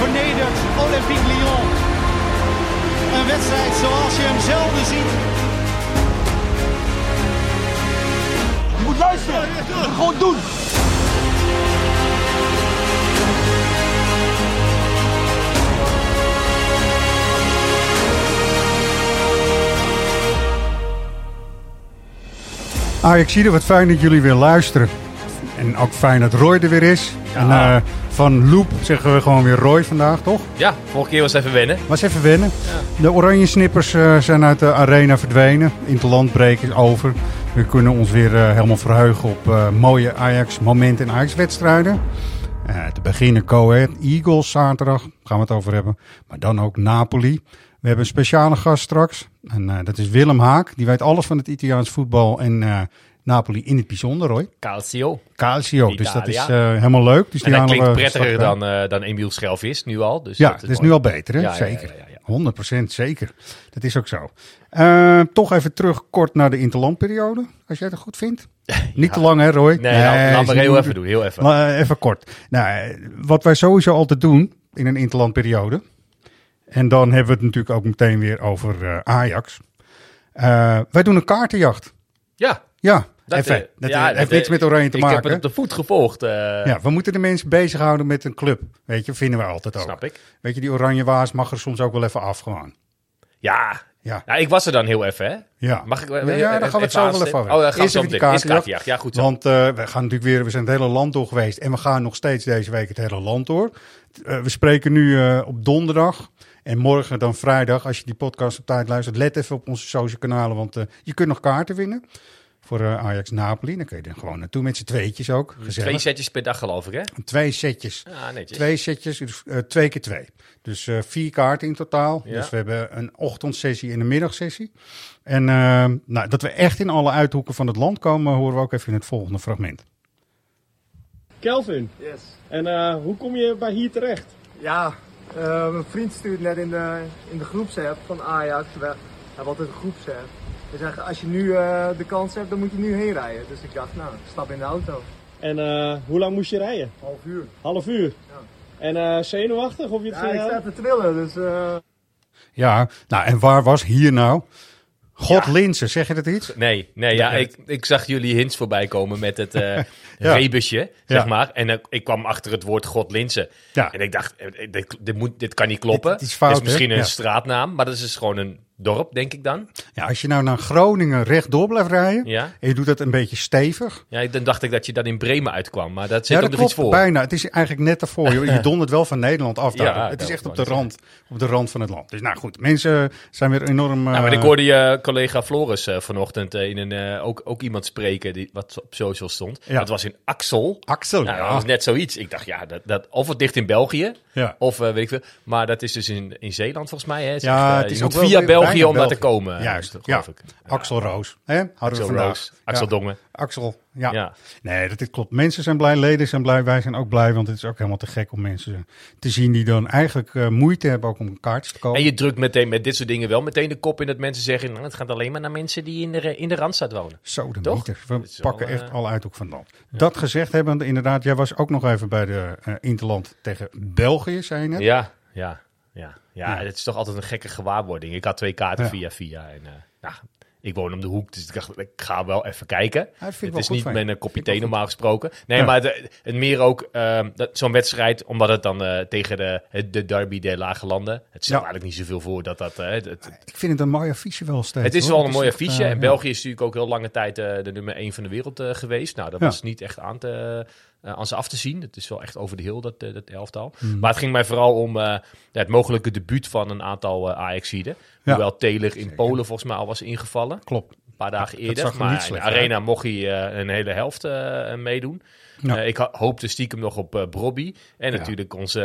vernedert Olympique Lyon. Een wedstrijd zoals je hem zelden ziet. Je moet luisteren. Gewoon doen. Ajax, zie wat fijn dat jullie weer luisteren. En ook fijn dat Roy er weer is. En eh, van Loop zeggen we gewoon weer Roy vandaag, toch? Ja, vorige keer was even wennen. Was even wennen. De oranje snippers eh, zijn uit de arena verdwenen. Interlandbreek is over. We kunnen ons weer eh, helemaal verheugen op eh, mooie Ajax-momenten en Ajax-wedstrijden. Te beginnen Ahead Eagles zaterdag, gaan we het over hebben. Maar dan ook Napoli. We hebben een speciale gast straks. En dat is Willem Haak. Die weet alles van het Italiaans voetbal en Napoli in het bijzonder, Roy. Calcio. Calcio, dus dat is eh, helemaal leuk. Dus En dat klinkt prettiger dan, eh dan Emiel Schelvis nu al. Dus Ja, dat het is mooi. nu al beter, hè? Ja, zeker. ja, ja, ja. 100% zeker. Dat is ook zo. Eh, toch even terug kort naar de interlandperiode, als jij het goed vindt. Niet te lang, hè, Roy? Nee, laat- laat is maar heel even doen, heel even. Even kort. Nou, wat wij sowieso altijd doen in een interlandperiode. En dan hebben we het natuurlijk ook meteen weer over Ajax. Wij doen een kaartenjacht. Ja, Ja, dat, even. eh, dat ja, heeft dat, niks eh, met oranje te ik maken. heb het op de voet gevolgd. eh, Ja, we moeten de mensen bezighouden met een club. Weet je, vinden we altijd ook. Snap ik. Weet je, die oranje waas mag er soms ook wel even af gewoon. Ja. Ja. ja, ik was er dan heel even, hè? Ja. Mag ik ja, ja, daar gaan we het zo wel even over. Oh, dan gaan we Eerst even die kaartenjacht. Ja, goed zo. Want eh, we gaan natuurlijk weer, we zijn het hele land door geweest. En we gaan nog steeds deze week het hele land door. Eh, we spreken nu eh, op donderdag. En morgen dan vrijdag, als je die podcast op tijd luistert, let even op onze social kanalen. Want eh, je kunt nog kaarten winnen voor eh, Ajax Napoli. Dan kun je er gewoon naartoe met z'n tweetjes ook. Gezellig. Twee setjes per dag, geloof ik, hè? Twee setjes. Ja, netjes. Twee setjes, dus eh, twee keer twee. Dus eh, vier kaarten in totaal. Ja. Dus we hebben een ochtendsessie en een middagsessie. En nou, dat we echt in alle uithoeken van het land komen, horen we ook even in het volgende fragment. Kelvin. Yes. En eh, hoe kom je bij hier terecht? Ja, eh, mijn vriend stuurt net in de, in de groepsapp van Ajax. We hebben altijd een groepsapp. Hij zegt, als je nu eh, de kans hebt, dan moet je nu heen rijden. Dus ik dacht, nou, stap in de auto. En eh, hoe lang moest je rijden? Half uur. Half uur. En eh, zenuwachtig of je het Ja, ik sta te trillen, dus... eh, Ja, nou en waar was hier nou? God Linsen, zeg je dat iets? Nee, nee ja, ik, ik zag jullie hints voorbij komen met het eh Ja. rebusje, zeg Ja. maar. En ik kwam achter het woord God Linsen. Ja. En ik dacht, dit, dit, moet, dit kan niet kloppen. Dit- dit is fout, Het is misschien hè? een Ja. straatnaam, maar dat is dus gewoon een dorp, denk ik dan. Ja, als je nou naar Groningen rechtdoor blijft rijden Ja. en je doet dat een beetje stevig. Ja, dan dacht ik dat je dan in Bremen uitkwam, maar dat zit Ja, dat nog iets voor. bijna. Het is eigenlijk net daarvoor. Je, je dondert wel van Nederland af. daar. Ja, het is echt op de, rand, op de rand van het land. Dus nou goed, mensen zijn weer enorm... Maar eh, ik hoorde je collega Floris eh, vanochtend eh, in een, ook, ook iemand spreken die, wat op social stond. Ja. Dat was in Axel. Axel, Nou, ja. Dat was net zoiets. Ik dacht, ja, dat, dat, of het ligt in België, Ja. of weet ik veel. Maar dat is dus in, in Zeeland volgens mij. Hè. Het Ja, echt, het is ook via bij- België om daar te komen. Juist, eh, ja. geloof ik. Axel Roos. Hè? Hadden Axel we vandaag. Roos, Axel Ja. Dongen. Axel, ja. Ja. Nee, dat dit klopt. Mensen zijn blij, leden zijn blij, wij zijn ook blij. Want het is ook helemaal te gek om mensen te zien die dan eigenlijk eh, moeite hebben ook om een kaartje te kopen. En je drukt meteen met dit soort dingen wel meteen de kop in dat mensen zeggen... Nou, het gaat alleen maar naar mensen die in de, in de Randstad wonen. Zo de Toch? meter. We Dat wel, pakken eh, echt alle uithoek van het land. Dat gezegd hebben, inderdaad, jij was ook nog even bij de eh, Interland tegen België, zei je net. Ja, ja, ja. Het is toch altijd een gekke gewaarwording. Ik had twee kaarten Ja. via via. En, eh, nou, ik woon om de hoek, dus ik dacht, ik ga wel even kijken. het is niet met een kopje thee normaal gesproken. Nee, maar het meer ook dat- zo'n wedstrijd, omdat het dan eh, tegen de, de derby der lage landen. Het stelt eigenlijk niet zoveel voor dat dat... eh, het, het, Ik vind het een mooi affiche wel steeds. het is hoor. wel een mooi affiche. eh, en. België is natuurlijk ook heel lange tijd eh, de nummer 1 van de wereld eh, geweest. Nou, dat was niet echt aan, te, eh, aan ze af te zien. Het is wel echt over de heel, dat, eh, dat elftal. Hmm. Maar het ging mij vooral om eh, het mogelijke debuut van een aantal Ajaxiden. Ja. Hoewel Taylor in Polen volgens mij al was ingevallen. Klopt. Een paar dagen dat eerder. zag er Maar in de Arena mocht hij eh, een hele helft eh, meedoen. Ja. Eh, ik hoopte stiekem nog op Brobby. En natuurlijk onze...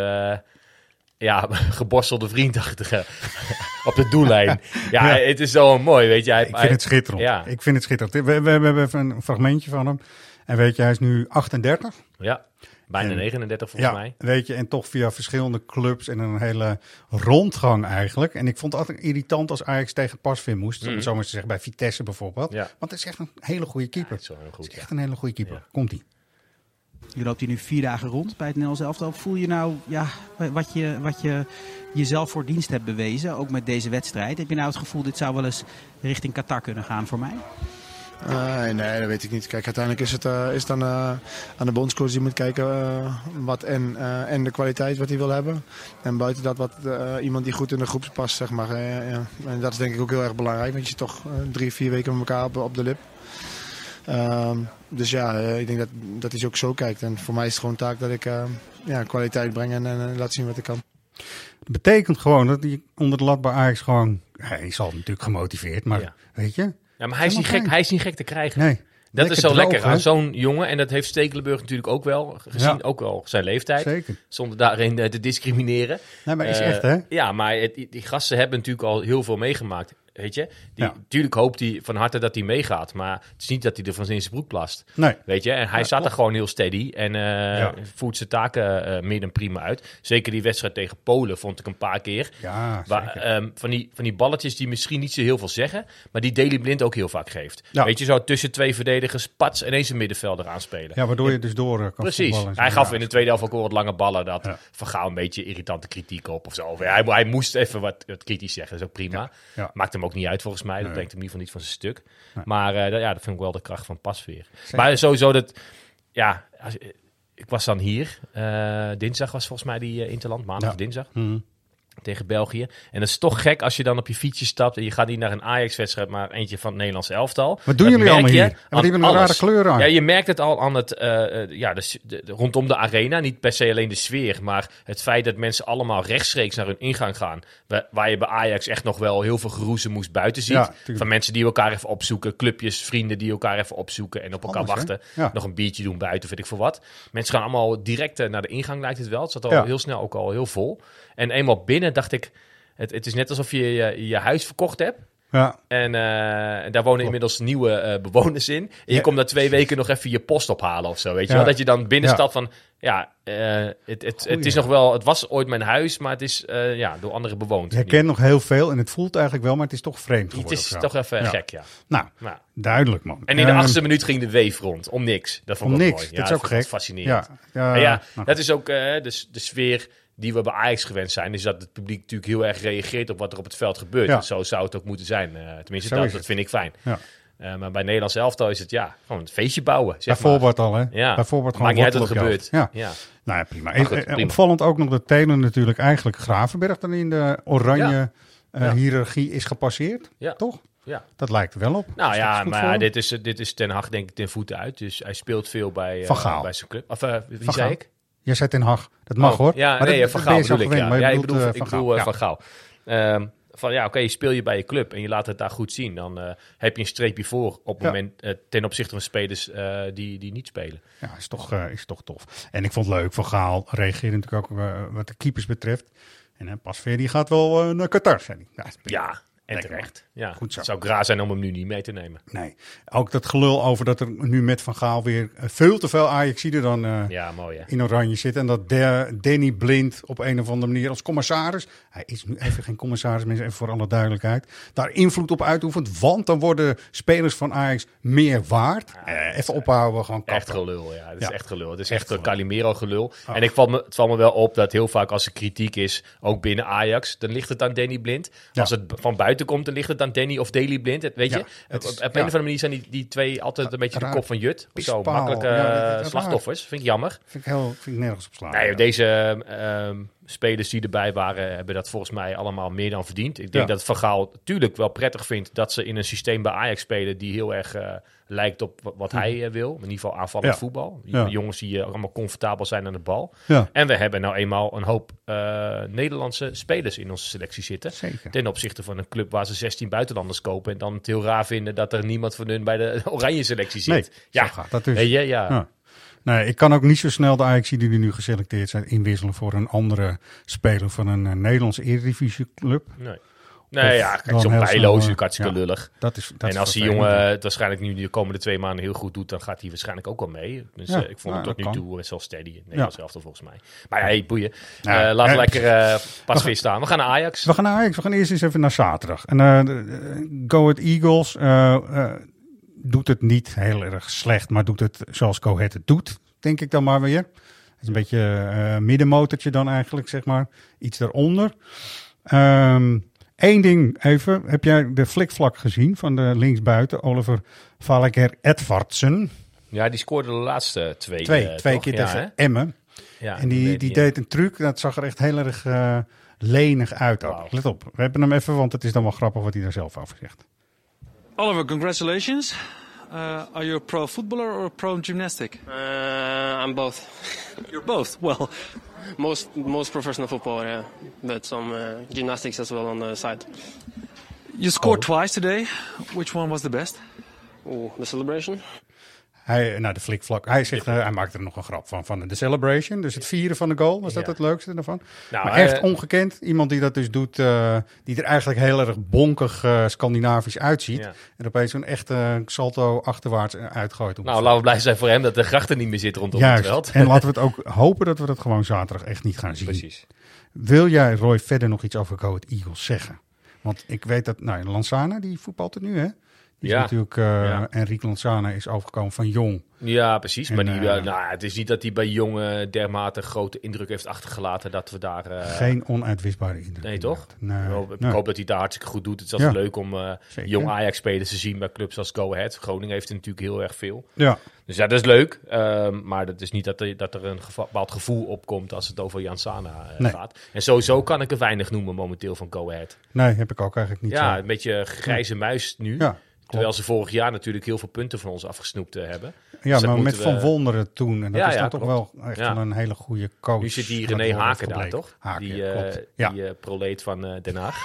ja, geborstelde vriend achter, eh, op de doellijn. Ja, Ja. het is zo mooi, weet je. Hij, Ik vind het schitterend. Ja. Ik vind het schitterend. We, we, we hebben even een fragmentje van hem. En weet je, hij is nu 38. Ja. Bijna En- 39 volgens ja, mij. weet je, en toch via verschillende clubs en een hele rondgang eigenlijk. En ik vond het altijd irritant als Ajax tegen Pasveer moest. Om het zo maar te zeggen, bij Vitesse bijvoorbeeld. Ja. Want het is echt een hele goede keeper. Het is goed, is ja. echt een hele goede keeper. Ja. Komt-ie. Je loopt hier nu vier dagen rond bij het Nederlands elftal. Voel je nou ja, wat, je, wat je jezelf voor dienst hebt bewezen, ook met deze wedstrijd? Heb je nou het gevoel, dit zou wel eens richting Qatar kunnen gaan voor mij? Eh, nee, dat weet ik niet. Kijk, uiteindelijk is het, eh, is het dan eh, aan de bondscoach die moet kijken eh, wat en, eh, en de kwaliteit wat hij wil hebben. En buiten dat wat eh, iemand die goed in de groep past, zeg maar. eh, ja. En dat is denk ik ook heel erg belangrijk, want je zit toch drie, vier weken met elkaar op, op de lip. Ehm, dus ja, eh, ik denk dat, dat hij ook zo kijkt. En voor mij is het gewoon taak dat ik eh, ja, kwaliteit breng en, en laat zien wat ik kan. Dat betekent gewoon dat hij onder de lat bij Ajax gewoon... Hij is al natuurlijk gemotiveerd, maar Ja. weet je? Ja, maar hij is, niet gek, hij is niet gek te krijgen. Nee. Dat is zo droog, lekker aan zo'n jongen. En dat heeft Stekelenburg natuurlijk ook wel gezien. Ja. Ook wel zijn leeftijd. Zeker. Zonder daarin eh, te discrimineren. Nee, maar is Eh, echt, hè? Ja, maar het, die gasten hebben natuurlijk al heel veel meegemaakt. Weet je? Die, Ja. Tuurlijk hoopt hij van harte dat hij meegaat. Maar het is niet dat hij er van zijn broek plast. Nee. Weet je? En hij Ja, zat er klopt. gewoon heel steady. En eh Ja. voert zijn taken eh, meer dan prima uit. Zeker die wedstrijd tegen Polen vond ik een paar keer. Ja, Waar, ehm, van, die, van die balletjes die misschien niet zo heel veel zeggen. Maar die Daily Blind ook heel vaak geeft. Weet je, zo tussen twee verdedigers, pats ineens een middenvelder aanspelen. Ja, waardoor je dus door eh, kan Precies. Hij gaf in de tweede helft ook wel wat lange ballen. Dat Ja. Van Gaal een beetje irritante kritiek op of zo. Hij, hij moest even wat, wat kritisch zeggen. Dat is ook prima. Ja. Maakt hem ook niet uit volgens mij. Dat brengt hem in ieder geval niet van zijn stuk. Maar dat- ja, dat vind ik wel de kracht van Pasveer. Maar sowieso dat... Ja, als- ik was dan hier. eh, dinsdag was volgens mij die eh, Interland. Maandag Ja. dinsdag Mhm. Tegen België. En dat is toch gek als je dan op je fietsje stapt en je gaat niet naar een Ajax-wedstrijd, maar eentje van het Nederlands elftal. Wat doen Dat jullie allemaal hier? En wat hebben een rare kleuren aan? Ja, je merkt het al aan het, eh, eh, ja, de, rondom de arena. Niet per se alleen de sfeer, maar het feit dat mensen allemaal rechtstreeks naar hun ingang gaan. Wa- Waar je bij Ajax echt nog wel heel veel geroezemoes buiten ziet. Ja, van mensen die elkaar even opzoeken, clubjes, vrienden die elkaar even opzoeken en op elkaar Anders, wachten. Ja. Nog een biertje doen buiten, weet ik veel wat. Mensen gaan allemaal direct eh, naar de ingang, lijkt het wel. Het zat al Ja. heel snel ook al heel vol. En eenmaal binnen dacht ik, het, het is net alsof je je, je huis verkocht hebt. Ja, En eh, daar wonen inmiddels nieuwe eh, bewoners in. En je Ja. komt na twee weken nog even je post ophalen of zo. Weet je Ja. wel? Dat je dan binnenstapt Ja. van... Ja, eh, het, het, het is nog wel... Het was ooit mijn huis, maar het is ja, door anderen bewoond. je kent nog heel veel en het voelt eigenlijk wel, maar het is toch vreemd Het geworden. is of zo. toch even gek, ja. Nou, Nou, duidelijk man. en in de Ehm, achtste minuut ging de weef rond. Om niks. Dat vond Om ik niks, mooi. dat is ook gek. fascinerend. Ja, ja, En ja, nou, dat is ook de sfeer die we bij Ajax gewend zijn. Is dat het publiek natuurlijk heel erg reageert op wat er op het veld gebeurt. Ja. En zo zou het ook moeten zijn. eh, tenminste, dat, vind ik fijn. Ja. Eh, maar bij Nederlands elftal is het ja, gewoon een feestje bouwen. Zeg bij maar. voorbaat al, hè? Ja, Bij voorbaat gewoon maakt niet uit wat gebeurt. Ja. Ja. Nou ja, prima. Maar goed, En- en prima. Opvallend ook nog dat Telen natuurlijk eigenlijk Gravenberg dan in de oranje eh, hiërarchie is gepasseerd. Ja. Toch? Ja. Dat lijkt er wel op. Nou ja, maar dit is, dit is Ten Hag denk ik ten voeten uit. Dus hij speelt veel bij, eh, Van Gaal. bij zijn club. Of eh, wie Van zei Gaal. ik? Jij zei Ten Hag. Dat mag Oh, hoor. Ja, Maar nee, dat- Van Gaal je bedoel ik. gewend, Ja, je ik bedoel, eh, ik Van bedoel Gaal. eh, Van Gaal. Ehm, van ja, oké, speel je bij je club en je laat het daar goed zien. Dan eh, heb je een streepje voor op het moment ten opzichte van spelers die, die niet spelen. Ja, is toch, is toch tof. En ik vond het leuk, Van Gaal reageerde natuurlijk ook wat de keepers betreft. En uh, Pasveer die gaat wel naar Qatar, zei hij. Ja, en terecht. Ja, Goed zo. Het zou raar zijn om hem nu niet mee te nemen. Nee, ook dat gelul over dat er nu met Van Gaal weer eh, veel te veel Ajaxiden dan eh, Ja, mooi in oranje zitten. En dat de, Danny Blind op een of andere manier als commissaris, hij is nu even geen commissaris, mensen, even voor alle duidelijkheid, daar invloed op uitoefent. Want dan worden spelers van Ajax meer waard. Eh, even ophouden, gewoon Echt kappen. gelul, ja. Het is echt gelul. Het is Echt echt een gelul. Calimero gelul. Oh. En ik val me, het valt me wel op dat heel vaak als er kritiek is, ook binnen Ajax, dan ligt het aan Danny Blind. Als het van buiten komt, dan ligt het aan Danny of Daily Blind. Het, weet Ja, je, het is- op, op een of andere manier zijn die, die twee altijd een beetje de kop van Jut. Of zo, makkelijke slachtoffers. Vind ik jammer. Vind ik, heel, vind ik nergens op slaan. Nee, deze ehm, spelers die erbij waren, hebben dat volgens mij allemaal meer dan verdiend. Ik denk Ja. dat Van Gaal natuurlijk wel prettig vindt dat ze in een systeem bij Ajax spelen die heel erg eh, lijkt op wat, hij eh, wil. In ieder geval aanvallend Ja. voetbal. Ja. Jongens die eh, allemaal comfortabel zijn aan de bal. En we hebben nou eenmaal een hoop Nederlandse spelers in onze selectie zitten. zeker. Ten opzichte van een club waar ze 16 buitenlanders kopen. En dan het heel raar vinden dat er niemand van hun bij de oranje selectie zit. Nee, ja, gaat dat dus. Ja. Nee, ik kan ook niet zo snel de Ajaxiden die nu geselecteerd zijn inwisselen voor een andere speler van een eh, Nederlandse Eredivisie club. Nee. Nee, Of ja, kijk, zo'n heel bijlo is hartstikke ja. lullig. Dat is, dat en als die jongen het waarschijnlijk nu de komende twee maanden heel goed doet, dan gaat hij waarschijnlijk ook wel mee. Dus Ja, eh, ik vond nou, hem tot nu kan. toe zo steady. Nee, Ja. zelf volgens mij. Maar ja, hey, boeien. Ja, Eh, laten we lekker pas weer staan. We gaan naar Ajax. We gaan naar Ajax. We gaan eerst eens even naar zaterdag. En Go Ahead Eagles doet het niet heel erg slecht, maar doet het zoals Ahead het doet, denk ik dan maar weer. Het is een beetje eh middenmotortje dan eigenlijk, zeg maar. Iets daaronder. Ehm Eén ding even. Heb jij de flikvlak gezien van de linksbuiten, Oliver Valaker Edvardsen? Ja, die scoorde de laatste twee. Twee, eh, twee keer Ja, tegen? Emmen. Ja, en die, die deed een truc, dat zag er echt heel erg eh, lenig uit. ook. Let op, we hebben hem even, want het is dan wel grappig wat hij daar zelf over zegt. Oliver, congratulations. Uh, are you a pro footballer or a pro gymnastic? Uh, I'm both. You're both. Well, most most professional footballer, yeah, but some uh, gymnastics as well on the side. you scored twice today. Which one was the best? Oh, the celebration. Hij, nou, de flikvlak. Hij zegt, eh, hij maakte er nog een grap van, van de celebration. Dus het vieren van de goal, was dat Ja. het leukste daarvan? Nou, maar echt eh, ongekend. Iemand die dat dus doet, eh, die er eigenlijk heel erg bonkig eh, Scandinavisch uitziet. Ja. En opeens zo'n echte salto achterwaarts uitgooit. Nou, laten we blij zijn voor hem dat de grachten niet meer zit rondom Juist. het veld. En laten we het ook hopen dat we dat gewoon zaterdag echt niet gaan zien. Precies. Wil jij, Roy, verder nog iets over Go Eagles zeggen? Want ik weet dat, nou, Lanzana, die voetbalt het nu, hè? Die is Ja. natuurlijk, eh Ja. Enrique Lanzana is overgekomen van Jong. Ja, precies. En, maar die, eh, eh, nou, het is niet dat hij bij jongen dermate grote indruk heeft achtergelaten dat we daar... Geen onuitwisbare indruk. Nee, toch? Nee, Ik hoop- Ik nee. hoop dat hij daar hartstikke goed doet. Het is Ja. altijd leuk om jong Ajax-spelers te zien bij clubs als Go Ahead. Groningen heeft er natuurlijk heel erg veel. Ja. Dus ja, dat is leuk. Ehm, maar dat is niet dat er, dat er een bepaald gevoel opkomt als het over Jan Sana Nee. gaat. En sowieso kan ik er weinig noemen momenteel van Go Ahead. Nee, heb ik ook eigenlijk niet ja, zo. een beetje grijze muis nu. Ja, Terwijl ze vorig jaar natuurlijk heel veel punten van ons afgesnoept eh, hebben. Ja, Dus maar met Van Wonderen toen. En dat Ja, is ja, dan toch klopt. wel echt Ja. een hele goede coach. Nu zit die René Haken daar, toch? Haken, die eh, die eh, proleet van Den Haag.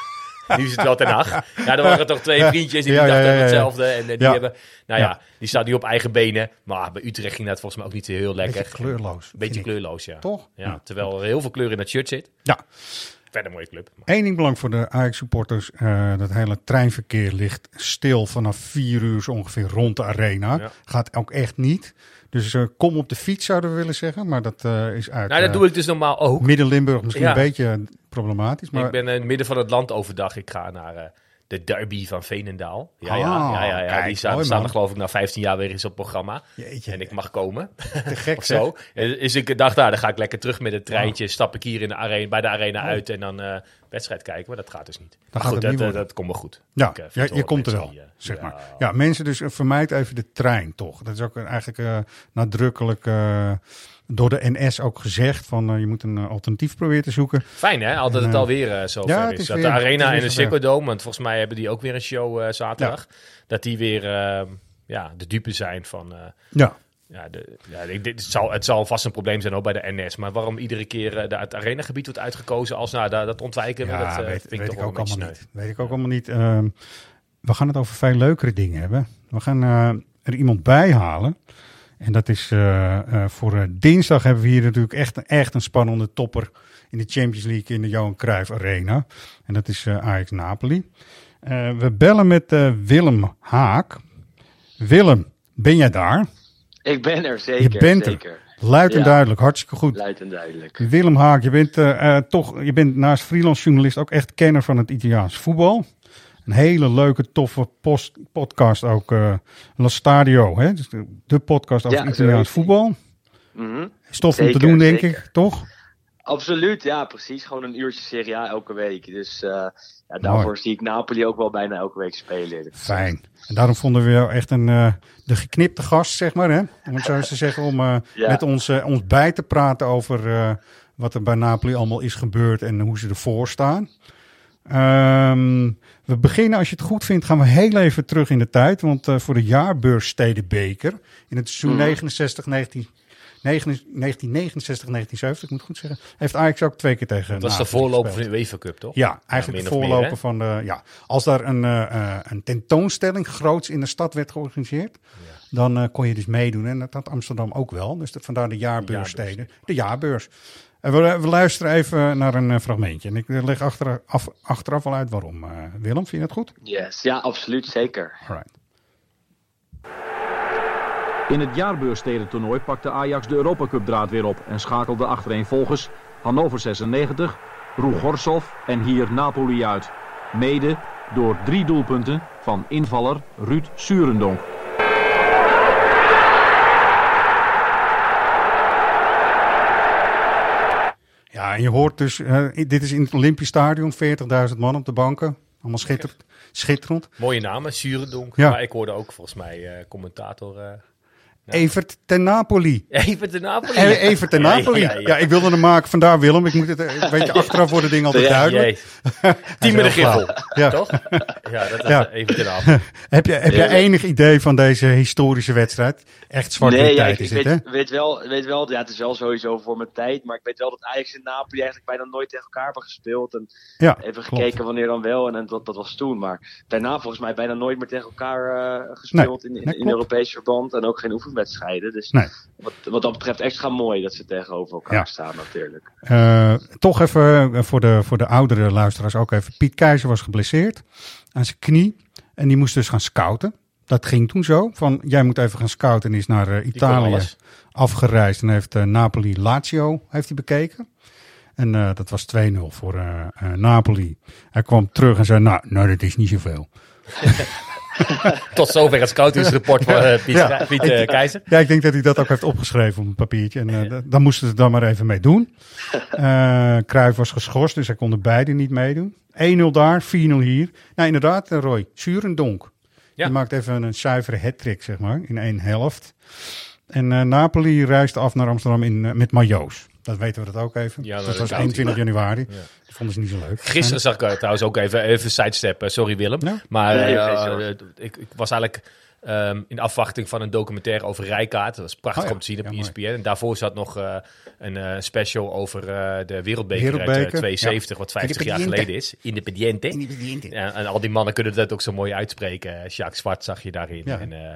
nu is het wel Den Haag. Ja, er waren toch twee vriendjes die dachten hetzelfde. En die hebben, nou ja, die staat nu op eigen benen. Maar bij Utrecht ging dat volgens mij ook niet heel lekker. Beetje kleurloos. Beetje kleurloos, ja. Toch? Ja, Ja. Terwijl er heel veel kleur in dat shirt zit. Ja. Verder een mooie club. Eén ding belangrijk voor de Ajax-supporters. eh, dat hele treinverkeer ligt stil vanaf vier uur zo ongeveer rond de arena. Ja. Gaat ook echt niet. Dus eh, kom op de fiets zouden we willen zeggen. Maar dat eh, is uit Nou, dat doe ik dus normaal ook. Midden-Limburg misschien Ja. een beetje problematisch. Maar Ik ben in het midden van het land overdag. Ik ga naar de derby van Veenendaal. Ja, ja, Ah, ja, ja, ja. kijk, die staan, mooi, staan er geloof ik na 15 jaar weer eens op programma. Jeetje. En ik mag komen. te gek of zo. En Dus ik dacht, nou, dan ga ik lekker terug met het treintje. Stap ik hier in de arena, bij de arena uit en dan eh, wedstrijd kijken. Maar dat gaat dus niet. Maar gaat goed, het dat, niet eh, dat komt wel goed. Ja, Ik, eh, je komt er wel, die, zeg ja. maar. Ja, mensen dus vermijd even de trein toch. Dat is ook eigenlijk eh, nadrukkelijk door de NS ook gezegd. Van eh, je moet een eh, alternatief proberen te zoeken. Fijn hè, altijd En, het eh, alweer zo ja, ver is. is Dat weer- de Arena en de. Ziggo Dome, want volgens mij hebben die ook weer een show zaterdag. Dat die weer eh, ja, de dupe zijn van... Ja. Ja, de, ja dit, het, zal, het zal vast een probleem zijn ook bij de NS. Maar waarom iedere keer de, het arenagebied wordt uitgekozen als nou, dat, dat ontwijken we, Ja, dat weet, vind ik weet toch ik ook allemaal niet. Weet ik ook allemaal niet. Ehm, we gaan het over veel leukere dingen hebben. We gaan er iemand bij halen. En dat is eh, eh, voor eh, dinsdag hebben we hier natuurlijk echt, een- echt een spannende topper in de Champions League in de Johan Cruijff Arena. En dat is Ajax Napoli. We bellen met Willem Haak. Willem, ben jij daar? Ik ben er zeker. je bent zeker. er. Luid en Ja. duidelijk, hartstikke goed. Luid en duidelijk. Willem Haak, je bent toch, je bent naast freelance journalist ook echt kenner van het Italiaans voetbal. Een hele leuke, toffe post, podcast ook, eh La Stadio, hè? Dus de, de podcast over Ja, Italiaans voetbal. Mhm. Stof om te doen, denk zeker. ik, toch? Absoluut, ja, precies. Gewoon een uurtje Serie A elke week. Dus eh, ja, daarvoor Mooi. zie ik Napoli ook wel bijna elke week spelen. Fijn. En daarom vonden we jou echt een, eh, de geknipte gast, zeg maar, hè? om het zo eens te zeggen, om Ja. met ons, ons bij te praten over wat er bij Napoli allemaal is gebeurd en hoe ze ervoor staan. Ehm, we beginnen, als je het goed vindt, gaan we heel even terug in de tijd. Want eh, voor de jaarbeurs Stedenbeker in het seizoen Mhm. 69, 19, 1969, 1970, ik moet het goed zeggen, heeft Ajax ook twee keer tegen Dat was de voorloper van de UEFA Cup, toch? Ja, eigenlijk de meer, voorloper van de. Ja, als daar een, eh, eh, een tentoonstelling groots in de stad werd georganiseerd, dan kon je dus meedoen. En dat had Amsterdam ook wel. Dus de- vandaar de jaarbeurssteden. De jaarbeurs. En we, we luisteren even naar een eh, fragmentje. En ik leg achter, af, achteraf wel uit waarom. Eh, Willem, vind je dat goed? Yes, ja, absoluut, zeker. Alright. In het jaarbeurstedentoernooi pakte Ajax de Europa Cup draad weer op en schakelde achtereenvolgens Hannover 96, Roel Gorsov en hier Napoli uit. Mede door drie doelpunten van invaller Ruud Surendonk. Je hoort dus, eh, dit is in het Olympisch Stadion, 40.000 man op de banken. Allemaal schitterend. schitterend. Mooie namen, Surendonk. Ja. Maar ik hoorde ook volgens mij eh, commentator... eh, Evert ten Napoli. Even de Napoli. E- Evert ten Ja, Napoli. ja, Ja, ja. ik wilde hem maken, vandaar Willem. Ik moet het, eh, weet je, achteraf worden dingen altijd Ja, duidelijk. Team met de. Ja. toch? Ja, dat is Ja. even ten Napoli. heb je, heb je enig idee van deze historische wedstrijd? Echt zwart nee, ja, tijd ik, is ik dit, hè? weet, weet wel, weet wel, ja, het is wel sowieso voor mijn tijd, maar ik weet wel dat Ajax en Napoli eigenlijk bijna nooit tegen elkaar hebben gespeeld. En Ja, even klopt. gekeken wanneer dan wel, en, en dat, dat was toen. Maar daarna volgens mij bijna nooit meer tegen elkaar eh, gespeeld Nee, in, in, nee, in klopt. Europees verband en ook geen oefenwedstrijden. Dus Nee. wat, wat dat betreft extra mooi dat ze tegenover elkaar Ja. staan natuurlijk. Eh, toch even eh, voor de, voor de oudere luisteraars ook even. Piet Keizer was geblesseerd aan zijn knie. En die moest dus gaan scouten. Dat ging toen zo. Van jij moet even gaan scouten. En is naar eh, Italië afgereisd. En heeft eh, Napoli Lazio heeft hij bekeken. En eh, dat was 2-0 voor eh, eh, Napoli. Hij kwam terug en zei: Nou, nou dat is niet zoveel. Tot zover het scoutingsrapport van eh, Piet, Ja. Piet eh, Keizer. Ja, ik denk dat hij dat ook heeft opgeschreven op een papiertje. En eh, d- daar moesten ze dan maar even mee doen. Cruijff was geschorst, dus hij kon er beide niet meedoen. 1-0 daar, 4-0 hier. Nou, inderdaad, Roy. Surendonk. Ja. Die maakt even een zuivere hat zeg maar, in één helft. En Napoli reist af naar Amsterdam in, met majo's. Dat weten we dat ook even. Ja, dat dat was is 21 januari. Ja. Dat vonden ze niet zo leuk. Gisteren zag ik eh, trouwens ook even, even sidestep, eh, sorry Willem. Ja. Maar eh, eh, ik, ik was eigenlijk ehm, in afwachting van een documentaire over Rijkaard. Dat was prachtig Oh ja. om te zien op Ja, mooi. ESPN. En daarvoor zat nog eh, een eh, special over eh, de wereldbeker, uit Wereldbeker, eh, 72, wat 50 jaar geleden is. Independiente. Ja, en al die mannen kunnen dat ook zo mooi uitspreken. Jacques Zwart zag je daarin. Ja. En, eh,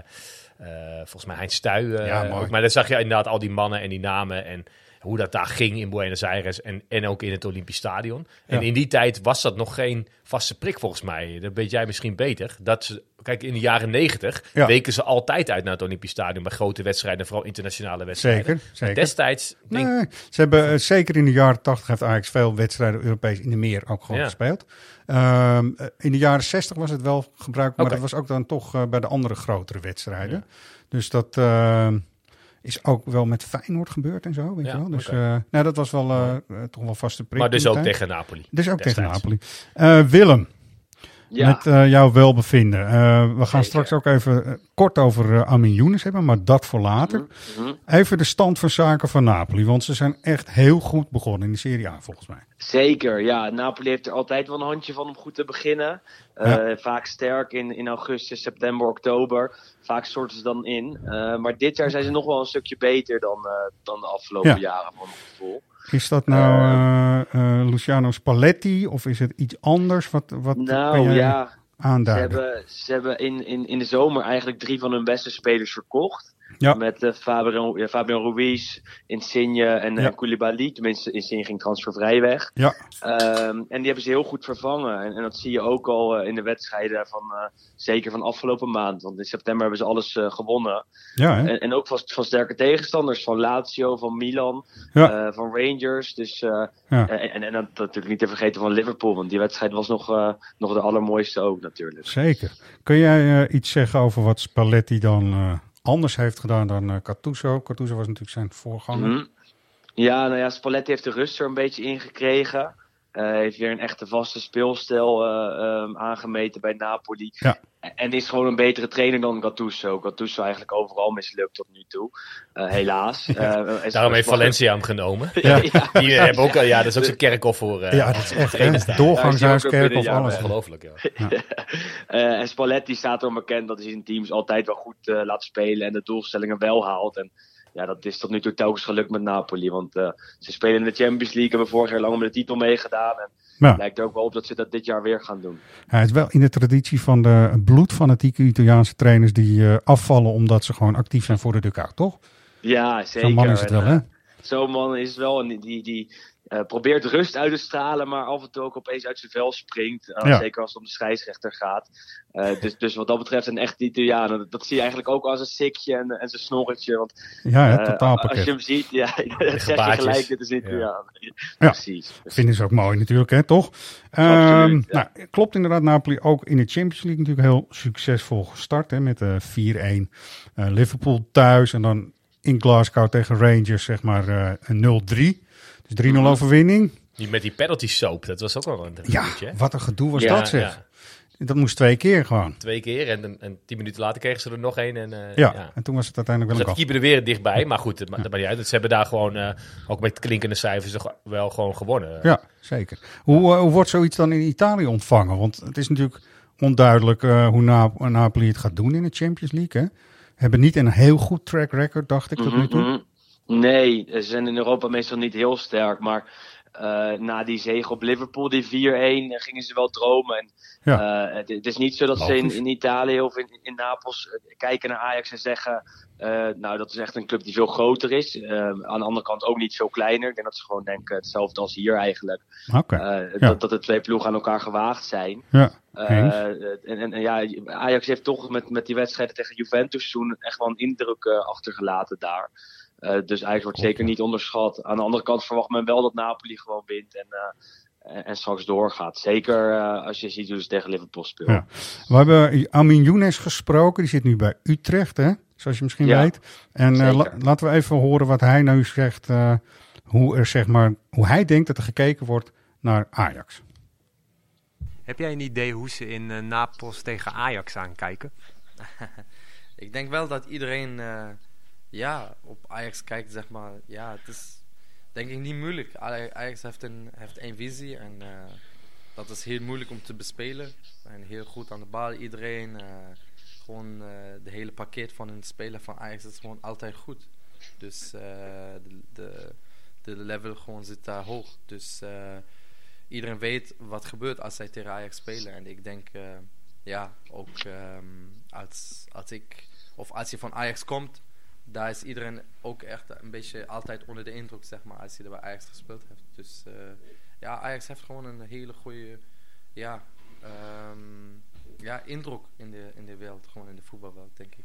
eh, volgens mij Heinz Stuy. Ja. Maar dan zag je inderdaad al die mannen en die namen en hoe dat daar ging in Buenos Aires en, en ook in het Olympisch Stadion. En Ja. in die tijd was dat nog geen vaste prik volgens mij. Dat weet jij misschien beter. Dat ze, kijk, in de jaren negentig Ja. weken ze altijd uit naar het Olympisch Stadion bij grote wedstrijden, vooral internationale wedstrijden. Zeker, zeker. Destijds, denk, Nee, ze hebben eh, zeker in de jaren 80 heeft Ajax veel wedstrijden Europees in de meer ook gewoon Ja. gespeeld. Ehm, eh, in de jaren 60 was het wel gebruikt, maar dat was ook dan toch eh, bij de andere grotere wedstrijden. Dus dat ehm, is ook wel met Feyenoord gebeurd en zo, weet Ja, je wel. Dus oké. eh, nou, dat was wel eh, toch wel vaste prik. maar dus ook tegen Napoli. Dus ook tegen. Napoli. Willem, Ja. met eh, jouw welbevinden. Eh, we gaan Zeker. straks ook even eh, kort over Amin Younes hebben, maar dat voor later. Mhm. Even de stand van zaken van Napoli, want ze zijn echt heel goed begonnen in de Serie A volgens mij. Zeker, ja. Napoli heeft er altijd wel een handje van om goed te beginnen. Ja. Vaak sterk in, in augustus, september, oktober. Vaak storten ze dan in. Maar dit jaar zijn ze nog wel een stukje beter dan, dan de afgelopen Ja. jaren, van mijn gevoel. Is dat nou eh, eh, Luciano Spalletti of is het iets anders? Wat, wat kan Nou jij ja, ze aanduiden? hebben, ze hebben in, in, in de zomer eigenlijk drie van hun beste spelers verkocht. Ja. Met eh, Fabian, ja, Fabian Ruiz, Insigne en, Ja. en Koulibaly. Tenminste, Insigne ging transfervrij weg. Ja, Ehm, en die hebben ze heel goed vervangen. En, en dat zie je ook al eh, in de wedstrijden van eh, zeker van afgelopen maand. Want in september hebben ze alles gewonnen. ja? En, en ook van, van sterke tegenstanders. Van Lazio, van Milan, van Rangers. Dus, Ja. en, en, en dan natuurlijk niet te vergeten van Liverpool. Want die wedstrijd was nog, nog de allermooiste ook natuurlijk. Zeker. Kun jij iets zeggen over wat Spalletti dan anders heeft gedaan dan eh Cattuso? Cattuso was natuurlijk zijn voorganger. Mhm. Ja, nou ja, Spalletti heeft de rust er een beetje in gekregen. Eh, heeft weer een echte vaste speelstijl eh, ehm, aangemeten bij Napoli. Ja. En is gewoon een betere trainer dan Gattuso. Gattuso eigenlijk overal mislukt tot nu toe. Eh, helaas. Eh, Daarom heeft en- Valencia hem genomen. Ja. Die hebben ook, ja, dat is ook zo'n kerkhof voor. eh, Ja, dat is echt daar. doorgangshuis, Ja, ik zie ook kerk of binnen, ja, alles. Ongelooflijk, ja. Eh, en Spalletti staat erom bekend dat hij zijn teams altijd wel goed eh, laat spelen en de doelstellingen wel haalt. En ja, dat is tot nu toe telkens gelukt met Napoli. Want eh, ze spelen in de Champions League, hebben vorig jaar lang om de titel meegedaan. En Ja. het lijkt er ook wel op dat ze dat dit jaar weer gaan doen. Hij is wel in de traditie van de bloedfanatieke Italiaanse trainers die eh, afvallen omdat ze gewoon actief zijn voor de dugout, toch? Ja, zeker. Zo'n man is het En, wel, eh, hè? Zo'n man is wel een die, die eh, probeert rust uit te stralen, maar af en toe ook opeens uit zijn vel springt. Uh, Ja. Zeker als het om de scheidsrechter gaat. Eh, dus, dus wat dat betreft een echt Italiaan. Dat, dat zie je eigenlijk ook als een sikje en, en zijn snorretje. Want, Ja, eh, totaalpakket. Als je hem ziet, ja, dan zeg je gelijk, dit is een Italiaan. Ja, Precies. vinden ze ook mooi natuurlijk, hè, toch? Ehm, nou, klopt inderdaad, Napoli ook in de Champions League natuurlijk heel succesvol gestart. Hè, met de 4-1 eh, Liverpool thuis en dan in Glasgow tegen Rangers zeg maar eh, een 0-3. Dus 3-0 Mhm. overwinning. Die met die penalty soap, dat was ook wel een Ja, wat een gedoe was Ja, dat zeg. ja. Dat moest twee keer gewoon. Twee keer en, en, en tien minuten later kregen ze er nog één. En, eh, Ja, en toen was het uiteindelijk wel Zat een de keeper er weer dichtbij, maar goed, het ma- dat maakt niet uit. Ze hebben daar gewoon, eh, ook met klinkende cijfers, wel gewoon gewonnen. Ja, zeker. Hoe, eh, hoe wordt zoiets dan in Italië ontvangen? Want het is natuurlijk onduidelijk eh, hoe Nap- Napoli het gaat doen in de Champions League. Hè? Hebben niet een heel goed track record, dacht ik tot nu toe. Nee, ze zijn in Europa meestal niet heel sterk. Maar eh, na die zege op Liverpool, die 4-1, eh, gingen ze wel dromen. En, Ja. eh, het, het is niet zo dat ze in, Italië of in, in Napels kijken naar Ajax en zeggen... nou, dat is echt een club die veel groter is. Aan de andere kant ook niet veel kleiner. Ik denk dat ze gewoon denken hetzelfde als hier eigenlijk. Oké. Ja. dat, dat de twee ploegen aan elkaar gewaagd zijn. Ja, en, en, en ja, Ajax heeft toch met, met die wedstrijden tegen Juventus toen echt wel een indruk achtergelaten daar. Eh, dus Ajax wordt zeker niet onderschat. Aan de andere kant verwacht men wel dat Napoli gewoon wint en, eh, en, straks doorgaat. Zeker eh, als je ziet hoe ze tegen Liverpool spelen. Ja. We hebben Amin Younes gesproken, die zit nu bij Utrecht, hè? zoals je misschien Ja, weet. En eh, la- laten we even horen wat hij nou zegt, eh, hoe, er, zeg maar, hoe hij denkt dat er gekeken wordt naar Ajax. Heb jij een idee hoe ze in eh, Napels tegen Ajax aankijken? ik denk wel dat iedereen eh, ja, op Ajax kijkt, zeg maar. Ja, het is denk ik niet moeilijk. Aj- Ajax heeft een, heeft één visie en eh, dat is heel moeilijk om te bespelen. En heel goed aan de bal, iedereen. eh, gewoon eh de hele pakket van een speler van Ajax is gewoon altijd goed. Dus eh, de, de, de level gewoon zit daar hoog. Dus eh, iedereen weet wat gebeurt als zij tegen Ajax spelen. En ik denk, eh, ja, ook ehm, als, als ik, of als je van Ajax komt, daar is iedereen ook echt een beetje altijd onder de indruk, zeg maar, als je er bij Ajax gespeeld heeft. Dus eh, ja, Ajax heeft gewoon een hele goede, ja, ehm, ja indruk in de, in de wereld, gewoon in de voetbalwereld, denk ik.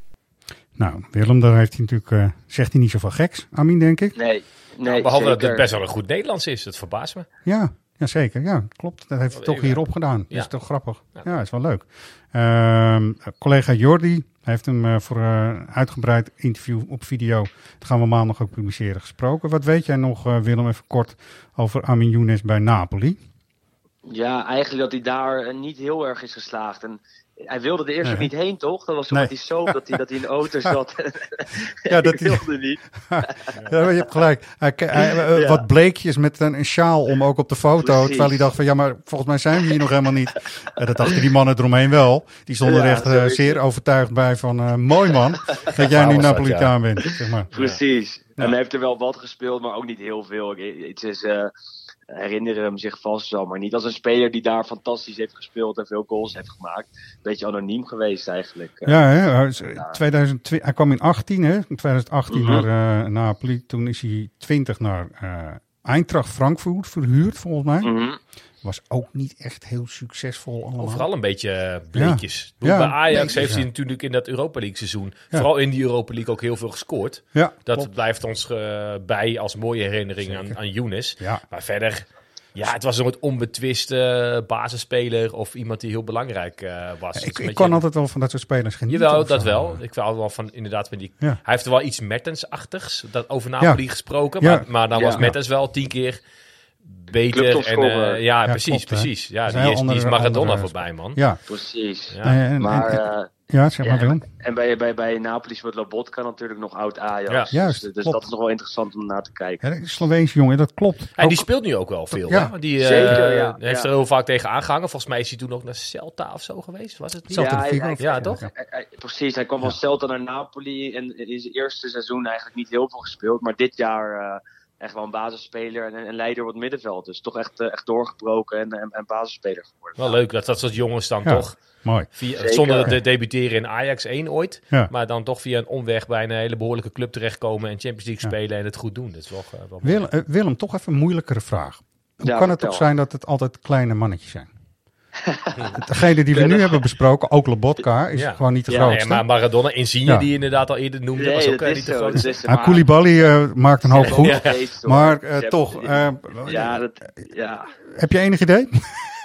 Nou, Willem, daar heeft hij natuurlijk, eh, zegt hij niet zoveel geks, Amin, denk ik. Nee, nee Nou, behalve dat het best wel een goed Nederlands is, dat verbaast me. Ja, ja zeker. Ja, klopt. Dat heeft hij toch hierop gedaan. Dat Ja. is toch grappig. Ja, is wel leuk. Ehm, collega Jordi heeft hem eh, voor een uitgebreid interview op video. Dat gaan we maandag ook publiceren gesproken. Wat weet jij nog, eh, Willem, even kort over Amin Younes bij Napoli? Ja, eigenlijk dat hij daar eh, niet heel erg is geslaagd. En hij wilde er eerst ook niet heen, toch? Dat was zo Nee. die soap, dat hij, dat hij in de auto zat. Ja, dat hij- wilde niet. ja, je hebt gelijk. Hij, hij- eh, Ja. Wat bleekjes met een, een sjaal om ook op de foto. Precies. Terwijl hij dacht van ja, maar volgens mij zijn we hier nog helemaal niet. En dat dachten die mannen eromheen wel. Die stonden er echt eh, zo zeer overtuigd bij van eh, mooi man dat jij nu Napolitaan bent. Zeg maar. Precies. Ja. En hij heeft er wel wat gespeeld, maar ook niet heel veel. Het is, eh, herinneren hem zich vast wel, maar niet als een speler die daar fantastisch heeft gespeeld en veel goals heeft gemaakt. Beetje anoniem geweest eigenlijk. Ja, hè, hij is, eh, 2002, hij kwam in 18, hè, in 2018 Mhm. naar eh, Napoli. Toen is hij 20 naar eh Eintracht Frankfurt verhuurd, volgens mij. Mhm. Was ook niet echt heel succesvol allemaal. Overal een beetje eh, bleekjes. Ja, bij Ajax bleekjes, heeft hij ja. natuurlijk in dat Europa League seizoen, Ja. vooral in die Europa League, ook heel veel gescoord. Ja, dat klopt. blijft ons eh, bij als mooie herinnering aan, aan Younes. Ja. Maar verder, ja, het was een soort onbetwiste basisspeler of iemand die heel belangrijk eh, was. Ik, kan altijd wel van dat soort spelers genieten. Jawel, dat zo. wel. Ik hou wel van inderdaad van die. Ja. Hij heeft wel iets Mertens-achtigs, dat over Napoli Ja. gesproken. Ja. Maar, maar dan Ja. was Mertens wel tien keer beter. En, eh, ja, Ja, precies, klopt, precies. Ja, is die is, die is Maradona andere- voorbij, man. Ja. Precies. Ja. En- Maar, eh, ja, zeg maar Willem. En bij, bij, bij Napoli speelt Lobotka natuurlijk nog oud Ajax. Ja. Dus- Juist, dus klopt. dat is nog wel interessant om naar te kijken. Ja, de Sloveense jongen, dat klopt. En Ook- die speelt nu ook wel veel. Ja. hè? Die eh, Zeker, ja. heeft Ja. er heel vaak tegen aangehangen. Volgens mij is hij toen ook naar Celta of zo geweest. Was het niet? Celta Ja, hij- hij- Ja, toch? Ja. Hij- hij- precies, hij kwam van Celta naar Napoli en in zijn eerste seizoen eigenlijk niet heel veel gespeeld. Maar dit jaar echt wel een basisspeler en een leider op het middenveld. Dus toch echt, eh, echt doorgebroken en, en, en basisspeler geworden. Wel leuk dat dat soort jongens dan Ja, toch... mooi. Via, zonder te debuteren in Ajax 1 ooit. Ja. Maar dan toch via een omweg bij een hele behoorlijke club terechtkomen. En Champions League spelen en het goed doen. Dat is wel, eh, wel. Willem, eh, Willem, toch even een moeilijkere vraag. Hoe Ja, kan het toch zijn dat het altijd kleine mannetjes zijn? Degene die we nu hebben besproken, ook Lobotka, is Ja. gewoon niet de Ja, grootste. nee, maar Maradona, Insigne, Ja. die je inderdaad al eerder noemde, Nee, was ook eh, niet de zo, grootste. zo. Ah, Maar- Koulibaly eh, maakt een hoop goed. Ja. Maar eh, toch, eh, Ja, dat, ja. heb je enig idee?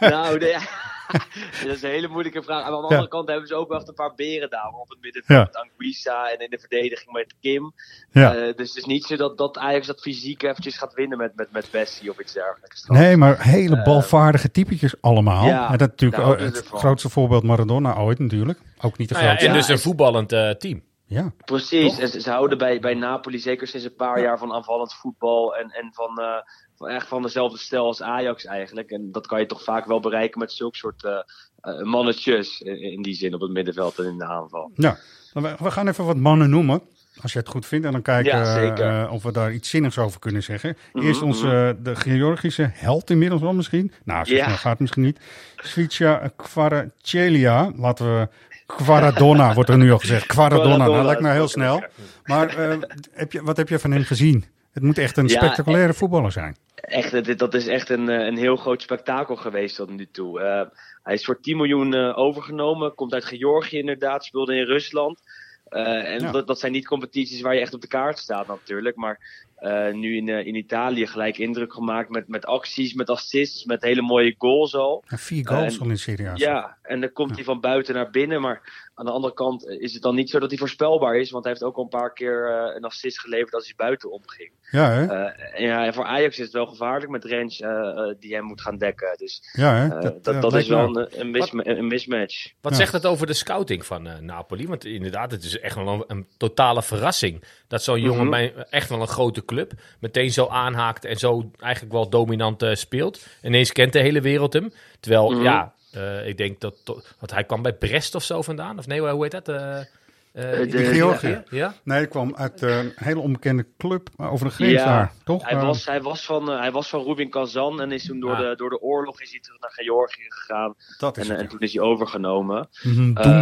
Nou, nee, dat is een hele moeilijke vraag. Aan de andere Ja. kant hebben ze ook wel echt een paar beren daar op het middenveld. Ja. Met Anguissa en in de verdediging met Kim. Ja. Eh, dus het is niet zo dat, dat Ajax dat fysiek eventjes gaat winnen met, met, met Bessie of iets dergelijks. Nee, maar hele balvaardige typetjes allemaal. Eh, ja, en dat natuurlijk ook het grootste voorbeeld Maradona ooit natuurlijk. Ook niet de Nou ja, grootste. en dus een voetballend eh, team. Ja. Precies, en ze, ze houden bij, bij Napoli zeker sinds een paar jaar van aanvallend voetbal en, en van, eh, van echt van dezelfde stijl als Ajax eigenlijk. En dat kan je toch vaak wel bereiken met zulke soort eh, eh, mannetjes in, in die zin op het middenveld en in de aanval. Ja, we, we gaan even wat mannen noemen. Als je het goed vindt. En dan kijken Ja, of we daar iets zinnigs over kunnen zeggen. Mhm, Eerst onze, mhm. de Georgische held inmiddels wel misschien. Nou, zo Ja. snel gaat het misschien niet. Svica Kvaratskhelia. Laten we... Kvaradonna wordt er nu al gezegd. Kvaradonna, nou, dat lijkt me heel snel. Maar eh, heb je, wat heb je van hem gezien? Het moet echt een Ja, spectaculaire voetballer zijn. Echt, dat is echt een, eh, een heel groot spektakel geweest tot nu toe. Eh, hij is voor 10 miljoen eh, overgenomen, komt uit Georgië inderdaad, speelde in Rusland. Eh, en Ja. dat, dat zijn niet competities waar je echt op de kaart staat natuurlijk. Maar eh, nu in, eh, in Italië gelijk indruk gemaakt met, met acties, met assists, met hele mooie goals al. En vier goals En- al in Serie A. Ja, en dan komt hij van buiten naar binnen. Maar aan de andere kant eh, is het dan niet zo dat hij voorspelbaar is. Want hij heeft ook al een paar keer eh, een assist geleverd als hij buiten omging. Ja, hè? Eh, en ja, en voor Ajax is het wel gevaarlijk met Rens eh, eh, die hem moet gaan dekken. Dus Ja, hè? Dat, dat, is wel een, een, misma- een mismatch. Wat Ja. zegt het over de scouting van eh, Napoli? Want inderdaad, het is echt wel een, een totale verrassing. Dat zo'n jongen Mhm. bij echt wel een grote club meteen zo aanhaakt en zo eigenlijk wel dominant eh, speelt. Ineens kent de hele wereld hem. Terwijl, Mhm. ja, eh, ik denk dat... Want hij kwam bij Brest of zo vandaan. Of nee, hoe heet dat? Eh, eh, de- Die Georgië. Ja? ja? Nee, hij kwam uit een hele onbekende club maar over de grens Ja, daar, toch? Hij was, hij, was van, hij was van Rubin Kazan en is toen door, Ah. de, door de oorlog is hij terug naar Georgië gegaan. dat is En, het, en ja. toen is hij overgenomen.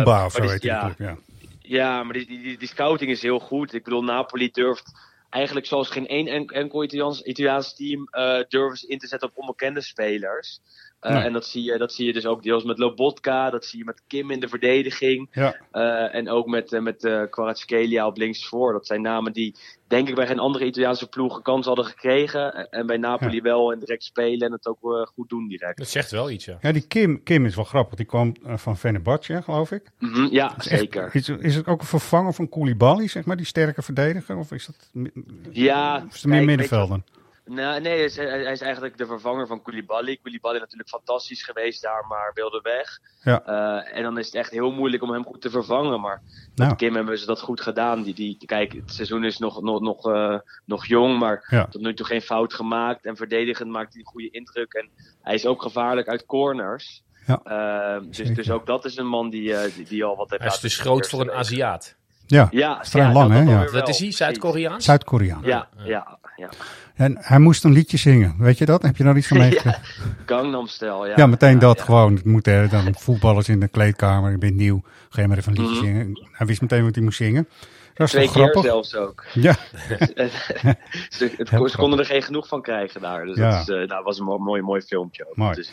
Maar of zo heet die ja. club, ja. Ja, maar die, die, die, scouting is heel goed. Ik bedoel, Napoli durft eigenlijk zoals geen één en- enkel Italiaans, Italiaans team eh durven ze in te zetten op onbekende spelers. Eh, Nee. En dat zie, je, dat zie je dus ook deels met Lobotka, dat zie je met Kim in de verdediging. Ja. eh, en ook met, uh, met uh, op linksvoor. Dat zijn namen die, denk ik, bij geen andere Italiaanse ploeg kans hadden gekregen. En- bij Napoli wel en direct spelen en het ook eh, goed doen direct. Dat zegt wel iets, ja. Ja, die Kim, Kim is wel grappig. Die kwam eh, van Fenerbahce, geloof ik. Mhm, ja, Is echt- zeker. Is, is het ook een vervanger van Koulibaly, zeg maar, die sterke verdediger? Of is dat Ja, of is het meer middenvelden? Nee, nee hij, is, hij is eigenlijk de vervanger van Koulibaly. Koulibaly natuurlijk fantastisch geweest daar, maar wilde weg. Ja. Eh, en dan is het echt heel moeilijk om hem goed te vervangen. Maar Nou. met Kim hebben ze dat goed gedaan. Die, die, kijk, het seizoen is nog, nog, nog, eh, nog jong, maar Ja. tot nu toe geen fout gemaakt. En verdedigend maakt hij een goede indruk. En hij is ook gevaarlijk uit corners. Ja. Eh, dus, dus ook dat is een man die, eh, die, die al wat heeft Hij is dus groot voor een. Aziat. Ja, Ja, is vrij ja, lang, dat hè? Ja. Dat is hij. Zuid-Koreaans? Zuid-Koreaan. Ja, ja, ja. En hij moest een liedje zingen, weet je dat? Heb je daar iets van meegekregen? ja. Gangnam Style, ja. Ja, meteen dat ja. gewoon. Het moet er dan voetballers in de kleedkamer. Je bent nieuw. Ga je maar even een liedje Mhm. zingen. Hij wist meteen wat hij moest zingen. Dat is Twee keer grappig? zelfs ook. Ja. ze, het, Heel ze konden er geen genoeg van krijgen daar. Dus Ja. dat is, eh, nou, was een mo- mooi, mooi filmpje ook. Mooi. Dus,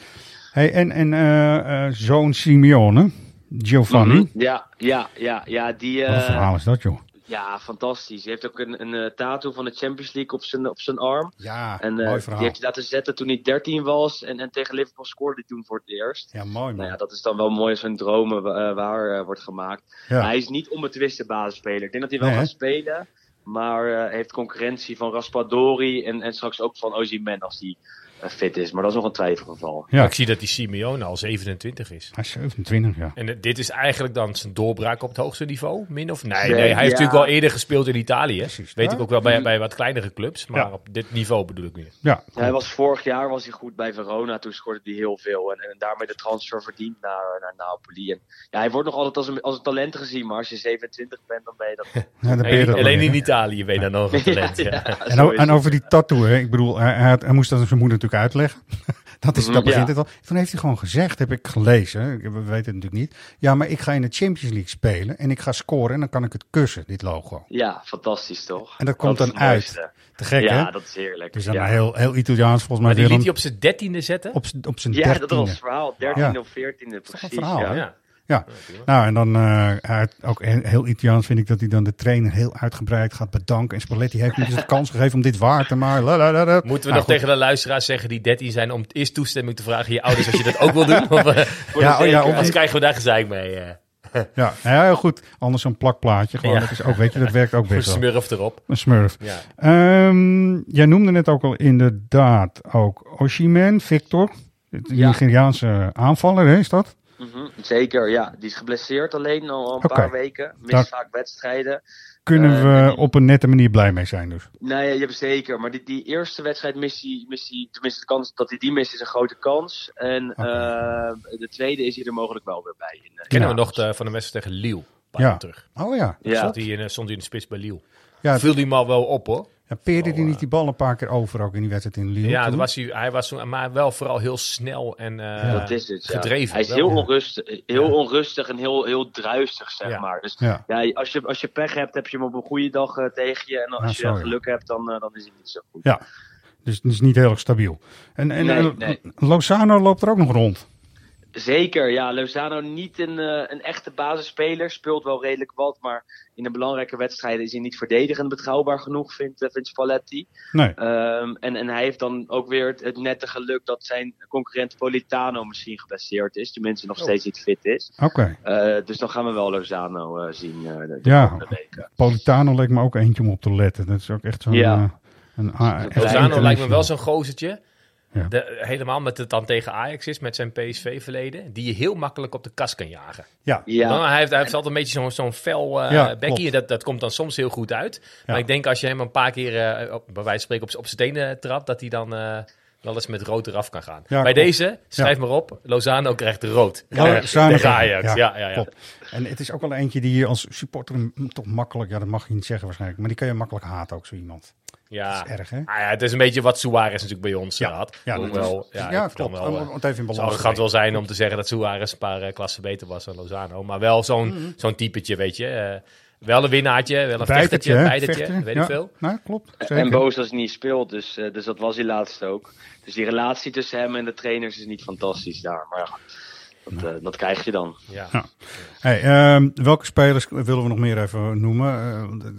Hey, en en eh, zoon Simeone, Giovanni. Mhm. Ja, ja, ja, ja. Die, Wat een verhaal is dat, joh. Ja, fantastisch. Hij heeft ook een, een eh, tattoo van de Champions League op zijn, op zijn arm. Ja, En eh, mooi die verhaal. heeft hij laten zetten toen hij 13 was. En, en tegen Liverpool scoorde hij toen voor het eerst. Ja, mooi man. Nou ja, dat is dan wel mooi als zijn dromen eh, waar wordt gemaakt. Ja. Hij is niet onbetwiste basisspeler. Ik denk dat hij wel Nee, hè? gaat spelen. Maar heeft concurrentie van Raspadori en, en straks ook van Ozyman als hij eh, fit is. Maar dat is nog een twijfelgeval. Ja. Ik zie dat die Simeone al 27 is. Hij is 27, ja. En eh, dit is eigenlijk dan zijn doorbraak op het hoogste niveau, min of nee? Nee, Nee, hij heeft ja. natuurlijk wel eerder gespeeld in Italië. Weet ja. ik ook wel bij, bij wat kleinere clubs, maar Ja. op dit niveau bedoel ik nu. Ja, Ja, hij was vorig jaar was hij goed bij Verona. Toen scoorde hij heel veel. En, en daarmee de transfer verdiend naar, naar Napoli. En, ja, hij wordt nog altijd als een, als een talent gezien. Maar als je 27 bent, dan ben je dat. Ja, dan ben je Alleen, dat alleen in Italië ben je dan nog een talent. ja. Ja, En, en over die tattoo, hè. ik bedoel, hij, hij, had- hij moest dat aan zijn moeder natuurlijk uitleggen. dat, is, Mhm, dat begint ja. het al. Toen heeft hij gewoon gezegd, heb ik gelezen, ik- we weten het natuurlijk niet. Ja, maar ik ga in de Champions League spelen en ik ga scoren en dan kan ik het kussen, dit logo. Ja, fantastisch toch? En dat komt dan uit. mooiste. Te gek, ja, hè? dat is heerlijk. Dus dan ja. heel, heel Italiaans volgens mij. Maar die weer liet hij op zijn dertiende zetten? op, z'n- op zijn ja, dertiende. dat was het verhaal. 13 Ja. of 14 een precies. verhaal, ja. Ja. Nou en dan eh, ook heel, Italiaans vind ik dat hij dan de trainer heel uitgebreid gaat bedanken. En Spalletti heeft hem dus de kans gegeven om dit waar te maken. Moeten we Nou, nog goed. tegen de luisteraars zeggen die 13 zijn om eerst toestemming te vragen aan je ouders als je dat ook wil doen? Of, eh, Ja, oh ja, anders krijgen we daar gezeik mee. eh. Ja, ja, heel goed. Anders zo'n plakplaatje. Gewoon, Ja. dat is ook, weet je, dat werkt ook Een best wel. smurf erop. Een smurf. Ja. Ehm, jij noemde net ook al inderdaad ook Oshiman, Victor. De. Nigeriaanse aanvaller, hè, is dat? Mhm, zeker, ja. Die is geblesseerd alleen al een paar weken. Mist Daar- vaak wedstrijden. Kunnen Eh, we die- op een nette manier blij mee zijn dus. Nee, je hebt zeker. Maar die, die eerste wedstrijd mist hij, mist hij, tenminste de kans dat hij die mist is een grote kans. En eh, de tweede is hij er mogelijk wel weer bij. In, eh, Kennen Ja. we nog de- van de wedstrijd tegen Lille. Een paar Ja. jaar terug. Oh ja. Ja. Zat hij in, stond hij in de spits bij Lille. Ja, Viel hij maar wel op hoor. Ja peerde hij niet die bal een paar keer over ook in die wedstrijd in Lille? Ja, toen? was hij, hij was toen, maar wel vooral heel snel en eh, dat is het. ja. gedreven. Hij is heel onrustig, heel onrustig en heel, heel druistig, zeg Ja. maar. Dus Ja. ja. als, je, als je pech hebt, heb je hem op een goede dag eh, tegen je. En als je geluk hebt, dan, eh, dan is hij niet zo goed. Ja, dus het is niet heel erg stabiel. En, en Nee, eh, nee. Lozano loopt er ook nog rond. Zeker, ja. Lozano niet een, eh, een echte basisspeler. Speelt wel redelijk wat, maar in de belangrijke wedstrijden is hij niet verdedigend betrouwbaar genoeg, vindt, eh, vindt Spalletti. Nee. Ehm, en, en hij heeft dan ook weer het, het nette geluk dat zijn concurrent Politano misschien geblesseerd is. Tenminste nog Oh. steeds niet fit is. Oké. Eh, dus dan gaan we wel Lozano eh, zien eh, de, de Ja, komende weken. Politano leek me ook eentje om op te letten. Dat is ook echt zo'n... Ja. eh, een, Lozano lijkt me wel zo'n gozertje. Ja. De, helemaal met het dan tegen Ajax is, met zijn PSV-verleden. Die je heel makkelijk op de kast kan jagen. Ja. Ja. Nou, hij, heeft, hij heeft altijd een beetje zo'n zo'n fel eh Ja, bekkie. Dat, dat komt dan soms heel goed uit. Maar ik denk als je hem een paar keer, eh, op, bij wijze van spreken, op, op zijn tenen trapt, dat hij dan eh, wel eens met rood eraf kan gaan. Ja, bij klopt. deze, schrijf maar op, Lozano krijgt rood. Ja, tegen Ajax. Ja, ja, ja. En het is ook wel eentje die je als supporter toch makkelijk... Ja, dat mag je niet zeggen waarschijnlijk. Maar die kan je makkelijk haten ook, zo iemand. Ja. Dat is erg, hè? Ah ja, het is een beetje wat Suarez natuurlijk bij ons Ja. had. Ja, dat is- ja, ja, klopt. Wel, Om- eh, om het even in balans arrogant wel zijn om te zeggen dat Suarez een paar eh, klassen beter was dan Lozano. Maar wel zo'n Mhm. zo'n typetje, weet je. eh, wel een winnaartje, wel een vechtertje, Vechter, weet ja. ik veel. Nou, klopt. Zeker. En boos als hij niet speelt, dus, eh, dus dat was hij laatst ook. Dus die relatie tussen hem en de trainers is niet fantastisch daar. Maar ja, dat, eh, dat krijg je dan. Ja. Ja. Hey, ehm, welke spelers willen we nog meer even noemen? Eh,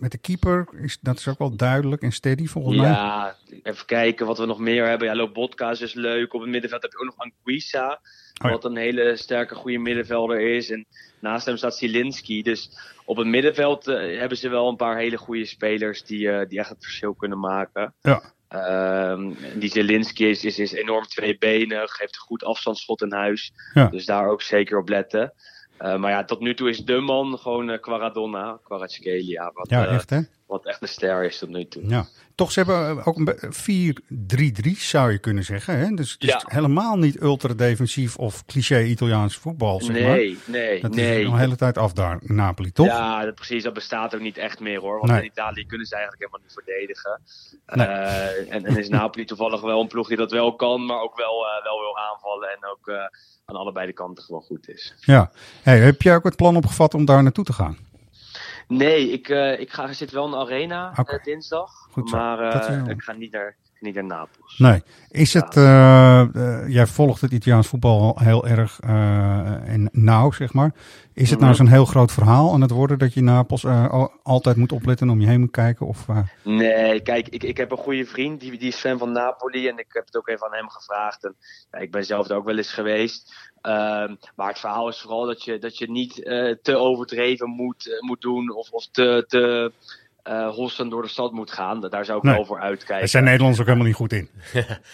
met de keeper, is, dat is ook wel duidelijk en steady volgens mij. Ja, even kijken wat we nog meer hebben. Ja, Lobotka is dus leuk. Op het middenveld heb je ook nog Anguissa. Oh ja. Wat een hele sterke, goede middenvelder is. En naast hem staat Zielinski. Dus op het middenveld eh, hebben ze wel een paar hele goede spelers die, eh, die echt het verschil kunnen maken. Ja. Ehm, die Zielinski is, is, is enorm tweebenig, heeft een goed afstandsschot in huis. Ja. Dus daar ook zeker op letten. Eh, maar ja, tot nu toe is de man gewoon eh Quaradonna, Kvaratskhelia. Wat, Ja, eh, echt hè? Wat echt een ster is tot nu toe. Ja. Toch, ze hebben eh, ook een be- 4-3-3 zou je kunnen zeggen. Hè? Dus het is Ja. helemaal niet ultra-defensief of cliché Italiaans voetbal, zeg maar. Nee, nee, Dat nee. is al een hele tijd af daar, Napoli, toch? Ja, dat, precies. Dat bestaat ook niet echt meer hoor. Want Nee. in Italië kunnen ze eigenlijk helemaal niet verdedigen. Nee. Eh, en, en is Napoli toevallig wel een ploeg die dat wel kan, maar ook wel, eh, wel wil aanvallen. En ook aan allebei de kanten gewoon goed is. Ja. Hey, heb jij ook het plan opgevat om daar naartoe te gaan? Nee, ik, eh, ik ga, zit wel in de arena eh, dinsdag. Goed. Maar eh, ik ga niet naar, niet naar Napels. Nee. Is het, eh, eh, jij volgt het Italiaans voetbal heel erg eh, en nauw, zeg maar. Is het nou Mhm. zo'n heel groot verhaal aan het worden dat je Napels eh, al- altijd moet opletten en om je heen moet kijken? Of, eh, Nee, kijk, ik, ik heb een goede vriend, die, die is fan van Napoli. En ik heb het ook even aan hem gevraagd. En ja, ik ben zelf er ook wel eens geweest. Ehm, maar het verhaal is vooral dat je, dat je niet eh, te overdreven moet, eh, moet doen. Of, of te, te eh hossen door de stad moet gaan. Daar zou ik Nee. wel voor uitkijken. Daar zijn Nederlanders ook helemaal niet goed in.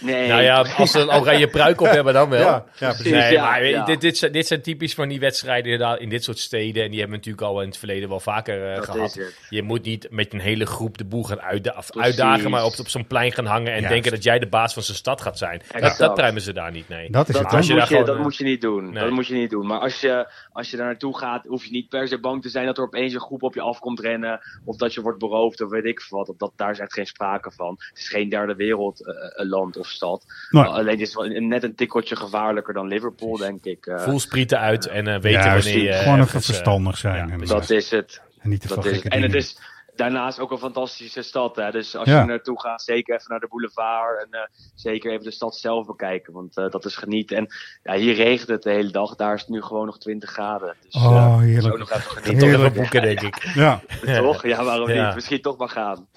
Nee. Nou ja, als ze een oranje pruik op hebben, dan wel. Ja, ja, precies. Nee, Ja, maar ja. dit, dit, zijn, dit zijn typisch van die wedstrijden inderdaad in dit soort steden. En die hebben we natuurlijk al in het verleden wel vaker eh, gehad. Je moet niet met een hele groep de boel gaan uitda uitdagen, maar op, op zo'n plein gaan hangen en Juist. denken dat jij de baas van zijn stad gaat zijn. Dat, Exact. dat pruimen ze daar niet, nee. Dat is Dat, het. dat, Als je moet daar je, gewoon, dat eh, moet je niet doen. nee. Dat moet je niet doen. Maar als je, als je daar naartoe gaat, hoef je niet per se bang te zijn dat er opeens een groep op je afkomt rennen. Of dat je wordt beroofd of weet ik veel wat. Dat, dat, daar is echt geen sprake van. Het is geen derde wereld eh, eh, land of stad. Nee. Alleen is het wel net een tikkeltje gevaarlijker dan Liverpool, denk ik. eh. Voel sprieten uit en eh, weten Juist, wanneer je... gewoon even eh, verstandig zijn. ja, en, dat is het. en niet te Dat is het. En het dingen. is daarnaast ook een fantastische stad. Hè? Dus als Ja. je naartoe gaat, zeker even naar de boulevard. En eh, zeker even de stad zelf bekijken. Want eh, dat is genieten. En ja, hier regent het de hele dag. Daar is het nu gewoon nog 20 graden. Dus Oh, eh, heerlijk. zo nog even Toch genieten. even boeken, denk ik. Ja. Toch? Ja, waarom Ja. niet? Misschien toch maar gaan.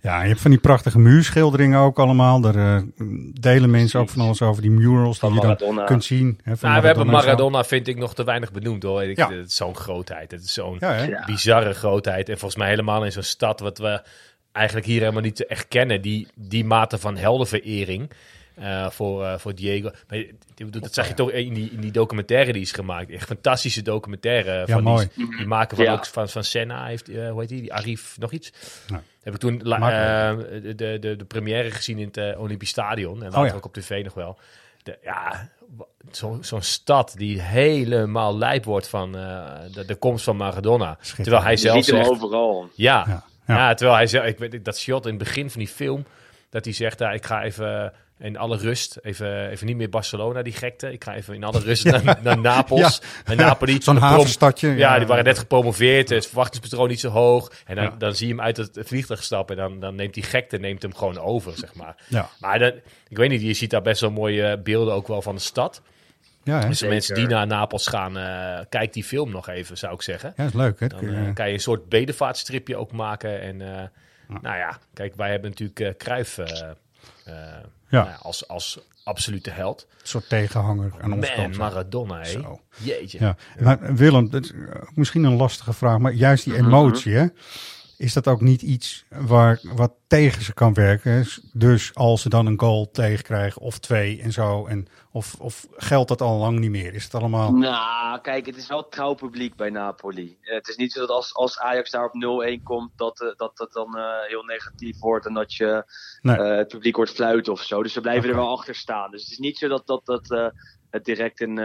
Ja, je hebt van die prachtige muurschilderingen ook allemaal. Daar eh, delen mensen ook van alles over. Die murals die je dan kunt zien. Hè, van Nou, we hebben. Maradona, vind ik, nog te weinig benoemd hoor. Ik, Ja. Het is zo'n grootheid. Het is zo'n? Ja. bizarre grootheid. En volgens mij helemaal in zo'n stad wat we eigenlijk hier helemaal niet echt kennen. Die, die mate van heldenverering eh, voor, eh, voor Diego. Maar dat zag je toch in die, in die documentaire die is gemaakt. Echt fantastische documentaire. Ja, van mooi. Die, die maken van, Ja. ook van, van Senna. Heeft, eh, hoe heet die? Die Arif nog iets? Nee. Heb ik toen eh, de, de, de, première gezien in het eh, Olympisch Stadion. En later ja. ook op tv nog wel. De, ja, zo- zo'n stad die helemaal lijp wordt van eh, de, de komst van Maradona. Terwijl hij Je zelf ziet hem zegt... overal. Ja, Ja. ja. Ja. terwijl hij zegt... Ik weet dat shot in het begin van die film... Dat hij zegt, ja, ik ga even in alle rust, even, even niet meer Barcelona, die gekte. Ik ga even in alle rust naar, naar Napels, naar Napoli. Zo'n havenstadje. Ja, die waren net gepromoveerd, het verwachtingspatroon niet zo hoog. En dan, Ja. dan zie je hem uit het vliegtuig stappen en dan, dan neemt die gekte neemt hem gewoon over, zeg maar. Ja. Maar dan, ik weet niet, je ziet daar best wel mooie beelden ook wel van de stad. Ja, hè? Dus Zeker. mensen die naar Napels gaan, eh, kijk die film nog even, zou ik zeggen. ja, is leuk. Hè? Dan eh, kan je een soort bedevaartstripje ook maken. En eh, nou ja, kijk, wij hebben natuurlijk eh Eh, eh, nou ja, als, als absolute held. een soort tegenhanger aan Man, kant. Maradona. Jeetje. Ja, maar Willem, dat is eh, misschien een lastige vraag, maar juist die emotie, hè, is dat ook niet iets waar, wat tegen ze kan werken? Dus als ze dan een goal tegenkrijgen of twee en zo, en, of, of geldt dat al lang niet meer? Is het allemaal... Nou, kijk, het is wel trouw publiek bij Napoli. Eh, het is niet zo dat als, als Ajax daar op 0-1 komt, dat, eh, dat dat dan eh, heel negatief wordt en dat je Nee. het publiek wordt fluiten of zo. Dus ze blijven er wel achter staan. Dus het is niet zo dat, dat, dat het direct een,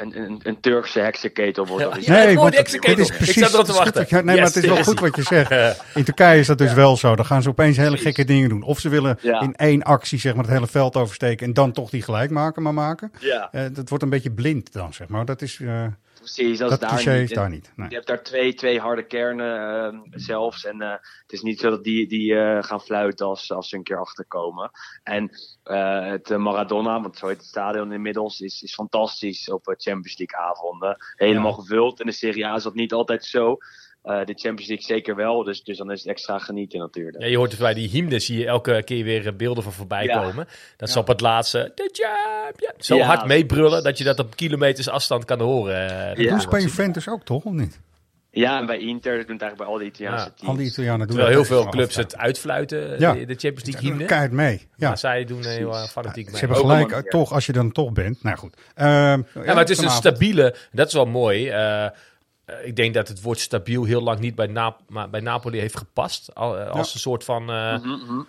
een, een, een Turkse heksenketel wordt. Ja, het woord want dit is Ik precies... zat erop te het wachten. goed wat je- nee, maar het is wel yes. goed wat je zegt. In Turkije is dat dus wel zo. Dan gaan ze opeens hele gekke dingen doen. Of ze willen Ja. in één actie zeg maar, het hele veld oversteken en dan toch die gelijk maken, maar maken. Ja, Eh, dat wordt een beetje blind dan, zeg maar. Dat is... eh, precies. Dat, dat is daar niet. daar. Nee. Je hebt daar twee, twee harde kernen eh, zelfs. En eh, het is niet zo dat die, die eh, gaan fluiten als, als ze een keer achterkomen. En het Maradona, want zo heet het stadion inmiddels, is, is fantastisch op Champions League avonden. Helemaal gevuld. In de Serie A is dat niet altijd zo. Eh, de Champions League zeker wel. Dus, dus dan is het extra genieten natuurlijk. Ja, je hoort dus bij die hymnes zie je elke keer weer eh, beelden van voorbij Ja. komen. Dat ze op het laatste de champion zo Ja, hard meebrullen dat je dat op kilometers afstand kan horen. eh, Dat Ja. doen ze bij Juventus ook, toch? Of niet? Ja, en bij Inter, dat doen het eigenlijk bij al die Italiaanse Ja, teams. Al die Italianen doen Terwijl heel veel clubs het uitfluiten, Ja. de, de Champions League hymne. Keihard mee. Ja. Maar zij doen heel uh, fanatiek Ze mee. hebben Ook gelijk, eh, ja. toch, als je dan toch bent. Nou goed. Ehm, Ja, maar het is een stabiele, dat is wel mooi. eh, eh, ik denk dat het woord stabiel heel lang niet bij, Nap maar bij Napoli heeft gepast. Al- eh, als Ja. een soort van eh,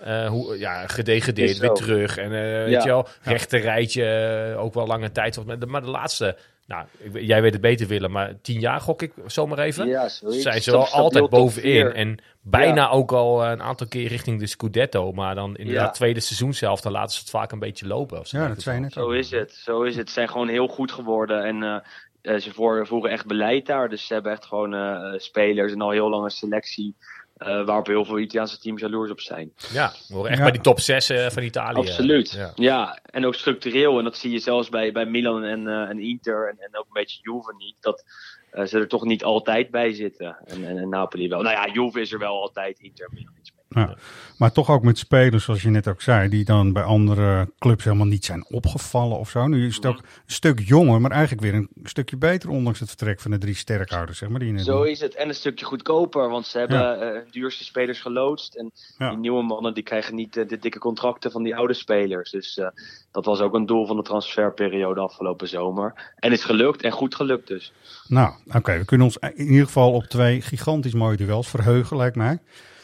eh, hoe, ja, gedegradeerd, weer terug. En eh, weet je wel, rechter rijtje, eh, ook wel lange tijd. Maar de, maar de laatste, nou, ik, jij weet het beter Willem, maar tien jaar gok ik zomaar even. Ja, zoiets. zijn ze wel altijd bovenin. En bijna ook al een aantal keer richting de Scudetto. Maar dan in Ja. de tweede seizoen zelf, dan laten ze het vaak een beetje lopen. Ja, dat Zo is het, zo is het. Ze zijn gewoon heel goed geworden en eh, eh, ze voeren, voeren echt beleid daar. Dus ze hebben echt gewoon eh, spelers en al heel lange selectie. eh, waarop heel veel Italiaanse teams jaloers op zijn. Ja, we horen echt Ja. bij die top 6 van Italië. Absoluut. Ja. Ja. en ook structureel. En dat zie je zelfs bij, bij Milan en, eh, en Inter en, en ook een beetje Juve niet. Dat eh, ze er toch niet altijd bij zitten. En, en, en Napoli wel. Nou ja, Juve is er wel altijd, Inter Milan iets meer. Ja. Maar toch ook met spelers, zoals je net ook zei, die dan bij andere clubs helemaal niet zijn opgevallen of zo. Nu is het ook een stuk jonger, maar eigenlijk weer een stukje beter, ondanks het vertrek van de drie sterkhouders, zeg maar. Die net Zo is het. En een stukje goedkoper, want ze hebben Ja. eh, duurste spelers geloodst. En Ja. die nieuwe mannen die krijgen niet eh, de dikke contracten van die oude spelers. Dus eh, dat was ook een doel van de transferperiode afgelopen zomer. En is gelukt en goed gelukt dus. Nou, oké, we kunnen ons in ieder geval op twee gigantisch mooie duels verheugen, lijkt mij.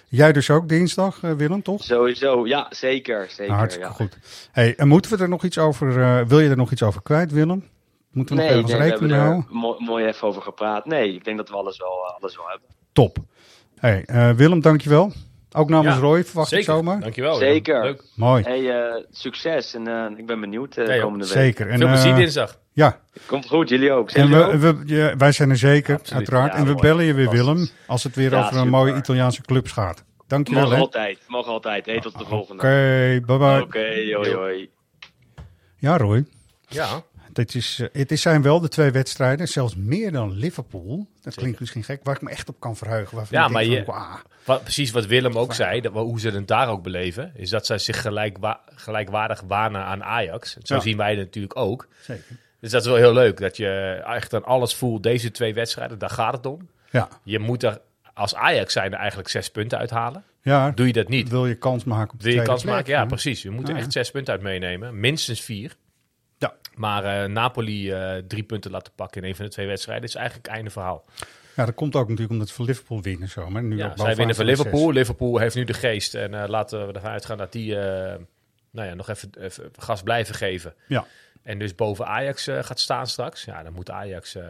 Jij dus ook dinsdag, eh, Willem, toch? Sowieso, ja, zeker. zeker hartstikke ja. goed. Hey, en moeten we er nog iets over, eh, wil je er nog iets over kwijt, Willem? Moeten we nog Nee, ergens nee, we rekening hebben mee er houden? mo- mooi even over gepraat. Nee, ik denk dat we alles wel, eh, alles wel hebben. Top. Hey, eh, Willem, dankjewel. Ook namens Ja, Roy, verwacht ik zeker. zomaar. Dankjewel. Zeker. Leuk. Mooi. Hey, eh, succes en eh, ik ben benieuwd eh, joh. komende week. Zeker. En, Veel plezier dinsdag. Ja. Komt goed, jullie ook. Zijn En we, ook? we, ja, wij zijn er zeker, Absoluut. uiteraard. Ja, en we mooi. bellen je weer. Willem, als het weer Ja, over een mooie Italiaanse clubs gaat. Dankjewel. Mag hè. altijd, mag altijd. Hey, tot de volgende. Oké, bye bye. Oké, hoi hoi. Ja, Roy. Ja. Dit is, eh, het is zijn wel de twee wedstrijden, zelfs meer dan Liverpool. Dat klinkt misschien gek, waar ik me echt op kan verheugen. Ja, ik maar je, van, ah, wat, precies wat Willem ook zei, dat, hoe ze het daar ook beleven, is dat zij zich gelijkwa gelijkwaardig wanen aan Ajax. Zo Ja. zien wij het natuurlijk ook. Zeker. Dus dat is wel heel leuk, dat je echt aan alles voelt, deze twee wedstrijden, daar gaat het om. Ja. Je moet er als Ajax zijn er eigenlijk zes punten uithalen. Ja, Doe je dat niet, wil je kans maken op de wil je kans plek, maken? Ja, precies. Je moet er echt zes punten uit meenemen, minstens vier. Ja. Maar eh, Napoli eh, drie punten laten pakken in een van de twee wedstrijden is eigenlijk einde verhaal. Ja, dat komt ook natuurlijk omdat voor Liverpool winnen zo. Maar nu Ja, zij winnen van Liverpool. Liverpool heeft nu de geest. En eh, laten we ervan uitgaan dat die nou ja, nog even, even gas blijven geven. Ja. En dus boven Ajax eh, gaat staan straks. Ja, dan moet Ajax eh,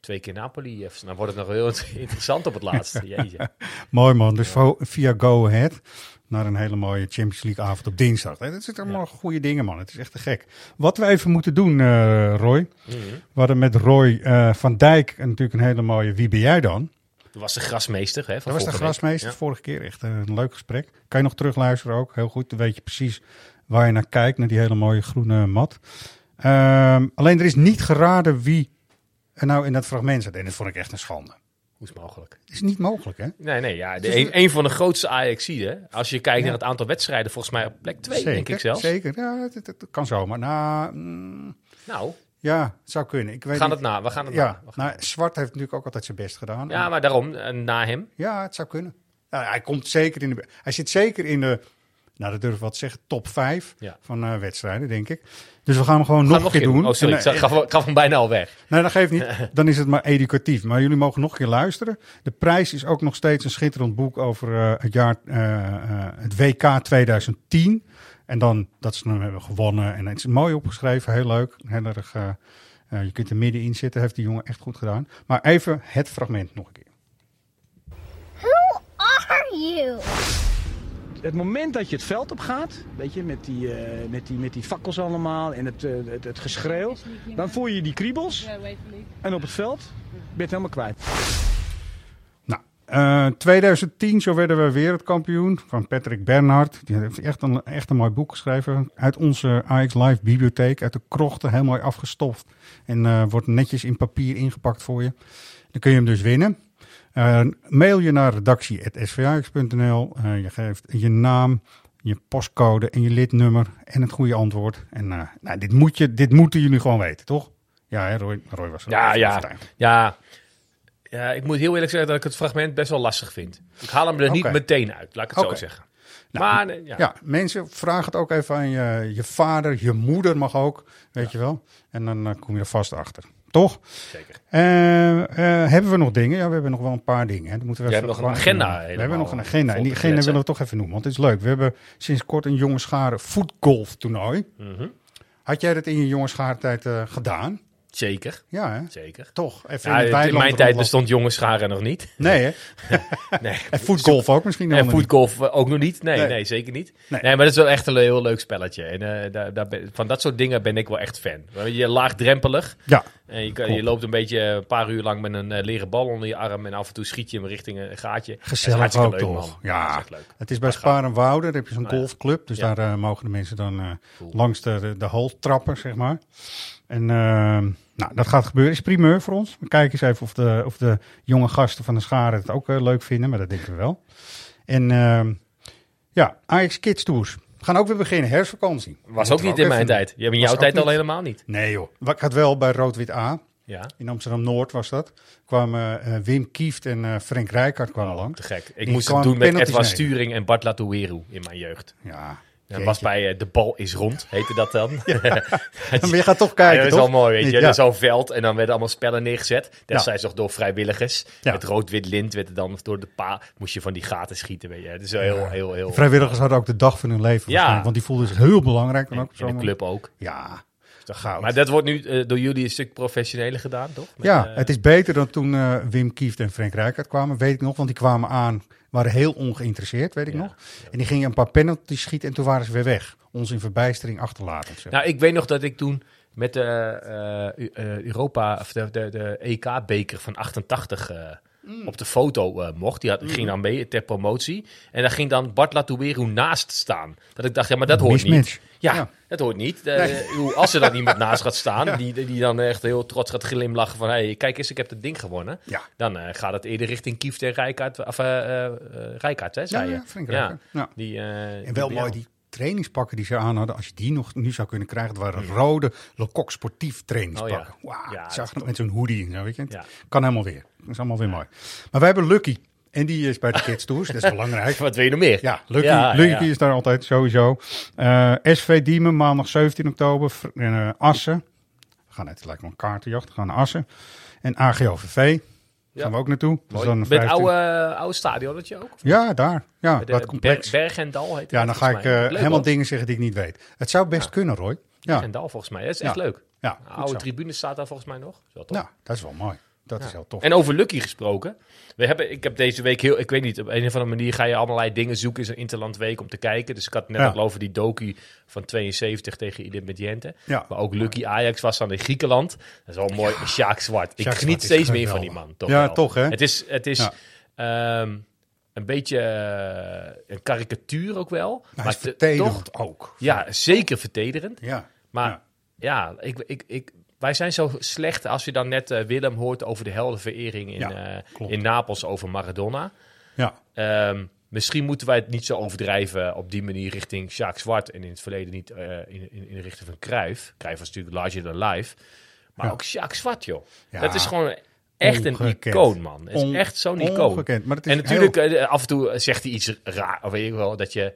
twee keer Napoli. even- Dan wordt het nog heel interessant op het laatste. Jeetje. Mooi man, dus via Go Ahead naar een hele mooie Champions League avond op dinsdag. Hè, Dat zitten allemaal goede dingen man, het is echt te gek. Wat we even moeten doen eh, Roy, Mhm. we hadden met Roy eh, van Dijk natuurlijk een hele mooie Wie ben jij dan? Toen was de grasmeester. Hè, van Dat was de grasmeester Ja. vorige keer. Echt eh, een leuk gesprek. Kan je nog terugluisteren ook. Heel goed. Dan weet je precies waar je naar kijkt. Naar die hele mooie groene mat. Ehm, alleen er is niet geraden wie er nou in dat fragment zit. En dat vond ik echt een schande. Hoe is het mogelijk? Het is niet mogelijk hè? Nee, nee, ja. De een, van de grootste Ajaxiden. Als je kijkt Ja. naar het aantal wedstrijden, volgens mij op plek 2, denk ik zelfs. Zeker. Ja, het kan zomaar. Nou, mm, Nou, ja, het zou kunnen. Ik weet we gaan niet. het na. We gaan het Ja, na. We gaan- nou, Zwart heeft natuurlijk ook altijd zijn best gedaan. Ja, maar daarom, eh, na hem. Ja, het zou kunnen. Nou, hij komt zeker in de. Hij zit zeker in de. Nou, dat durf ik wat te zeggen. Top 5 Ja. van eh, wedstrijden, denk ik. Dus we gaan hem gewoon Gaan nog een keer doen. Oh, sorry, En, ik eh, zag- gaf, gaf hem bijna al weg. Nee, dat geeft niet. Dan is het maar educatief. Maar jullie mogen nog een keer luisteren. De prijs is ook nog steeds een schitterend boek over eh, het jaar, eh, eh, het WK 2010. En dan dat ze hem hebben gewonnen. En het is mooi opgeschreven, heel leuk. Heel erg, eh, eh, je kunt er middenin zitten, heeft die jongen echt goed gedaan. Maar even het fragment nog een keer. Who are you? Het moment dat je het veld op gaat, weet je, met die, eh, met die, met die fakkels allemaal en het, eh, het, het geschreeuw, dan voel je die kriebels. En op het veld ben je het helemaal kwijt. Nou, eh, 2010, zo werden we wereldkampioen van Patrick Bernhard. Die heeft echt een, echt een mooi boek geschreven. Uit onze Ajax Live bibliotheek, uit de krochten, heel mooi afgestoft. En eh, wordt netjes in papier ingepakt voor je. Dan kun je hem dus winnen. Mail je naar redactie.svax.nl. Eh, je geeft je naam, je postcode en je lidnummer en het goede antwoord. En eh, nou, dit, moet je, dit moeten jullie gewoon weten, toch? Ja, hè, Roy, Roy was er Ja, ja. ja. Ja, ik moet heel eerlijk zeggen dat ik het fragment best wel lastig vind. Ik haal hem er niet meteen uit, laat ik het zo zeggen. Nou, maar eh, ja. Ja. mensen, vraag het ook even aan je, je vader, je moeder mag ook, weet je wel. En dan kom je er vast achter. Toch? Zeker. Eh, eh, hebben we nog dingen? Ja, we hebben nog wel een paar dingen. Hè. Dan moeten we even hebt nog een agenda. We hebben nog een agenda. En die agenda willen we toch even noemen, want het is leuk. We hebben sinds kort een jongenscharen voetgolf toernooi. Mhm. Had jij dat in je jongenscharentijd eh gedaan? Zeker. Ja, hè? Zeker. Toch? Even Ja, in, mijn tijd bestond jongensscharen nog niet. Nee, hè? nee. En voetgolf ook misschien nog En voetgolf ook nog niet. Nee, Nee. nee. zeker niet. Nee. Nee. maar dat is wel echt een heel leuk spelletje. En daar, daar ben- van dat soort dingen ben ik wel echt fan. Je laagdrempelig. Ja. En je, kan, je loopt een beetje een paar uur lang met een eh, leren bal onder je arm. En af en toe schiet je hem richting een gaatje. Gezellig ook leuk, toch? man. Is Ja, leuk. het is bij Spaar en Woude. Daar heb je zo'n Nou ja. golfclub. Dus Ja. daar eh, mogen de mensen dan eh, langs de, de, hole trappen, zeg maar. En nou, dat gaat gebeuren. Is primeur voor ons. We kijken eens even of de, of de jonge gasten van de scharen het ook leuk vinden. Maar dat denken we wel. En Ja, Ajax Kids Tours. We gaan ook weer beginnen, herfstvakantie. Was ook niet in mijn even- tijd. Je hebt in jouw tijd al helemaal niet. Nee joh. Ik had wel bij Rood-Wit A. Ja. In Amsterdam-Noord was dat. Kwamen eh, Wim Kieft en eh, Frank Rijkaard kwamen langs. Te gek. Ik Die moest het doen met Edward. Sturing en Bart Latueru in mijn jeugd. Ja. Dat was bij eh, De Bal is Rond, heette dat dan. Maar je gaat toch kijken, Ja, dat is wel mooi, weet je. Ja. Er is zo'n veld en dan werden allemaal spellen neergezet. Destijds nog door vrijwilligers. Met rood-wit lint werd er dan door de pa... Moest je van die gaten schieten, weet je. Het is heel, heel, heel... De vrijwilligers hadden ook de dag van hun leven. Ja. Want die voelden zich heel belangrijk. Dan ook in de club ook. Ja. Goud. Maar dat wordt nu eh, door jullie een stuk professioneler gedaan, toch? Met, ja, eh, het is beter dan toen Wim Kieft en Frank Rijkaard kwamen, weet ik nog. Want die kwamen aan, waren heel ongeïnteresseerd, weet ik nog. En die gingen een paar penalties schieten en toen waren ze weer weg. Ons in verbijstering achterlaten. Nou, ik weet nog dat ik toen met de eh, eh, Europa, of de, de, de EK-beker van 88 eh, Mm. op de foto eh, mocht. Die had, ging dan mee ter promotie. En daar ging dan Bart Latueru naast staan. Dat ik dacht, ja, maar dat hoort niet. Ja, Ja. dat hoort niet. Eh, Nee. bedoel, als er dan iemand naast gaat staan, Ja. die, die dan echt heel trots gaat glimlachen van... Hey, kijk eens, ik heb het ding gewonnen. Ja. Dan eh, gaat het eerder richting Kieft en Rijkaard. Of eh, Rijkaard, hè, zei Ja, je? ja. Die, eh, En wel die- mooi, die trainingspakken die ze aan hadden, als je die nog nu zou kunnen krijgen, dat waren rode Lecoq sportief trainingspakken. Oh ja. Zag met zo'n hoodie en zo, weet je. Kan helemaal weer. Dat is allemaal weer mooi. Maar wij hebben Lucky. En die is bij de Kids Tours, dat is belangrijk. Wat wil je nog meer? Ja, Lucky, Ja, Lucky ja. is daar altijd sowieso. Eh, SV Diemen, maandag 17 oktober. Eh, Assen. We gaan net lijkt me een kaartenjacht. We gaan naar Assen. En AGOVV. Gaan we ook naartoe. Dat Mooi. dan Met 15 oude, oude stadionnetje ook? Ja, daar. Ja, de dat complex. Ber- Berg en Dal heet Ja, het dan ga ik eh, helemaal dingen zeggen die ik niet weet. Het zou best kunnen, Roy. Ja. Berg en Dal volgens mij. Dat is echt leuk. Ja, oude zo. tribune staat daar volgens mij nog. Tof. Ja, dat is wel mooi. Dat Ja. is heel tof. En over Lucky gesproken. We hebben, ik heb deze week heel, ik weet niet, op een of andere manier ga je allerlei dingen zoeken in zo'n Interlandweek om te kijken. Dus ik had net Ja. al over die docu van 72 tegen Independiente. Ja. Maar ook Lucky Ajax was dan in Griekenland. Dat is wel mooi. Sjaak Zwart. Ik Sjaak geniet Zwart steeds meer van die man. Toch Ja, wel. toch, hè? Het is, het is Ja. ehm, een beetje eh, een karikatuur ook wel. hij is te- vertederend toch- ook. Ja, zeker vertederend. Ja. Maar ja, ik, ik, ik, wij zijn zo slecht als je dan net eh, Willem hoort over de heldenverering in, Ja, eh, in Napels over Maradona. Ja. Ehm, misschien moeten wij het niet zo overdrijven op die manier richting Jacques Zwart en in het verleden niet eh, in, in, in de richting van Cruijff. Cruijff was natuurlijk larger than life. Maar Ja. ook Jacques Zwart, joh. Dat is gewoon echt een icoon, man. Het is On- echt zo'n icoon. Maar het is en natuurlijk, af en toe zegt hij iets raar, of weet ik wel, dat je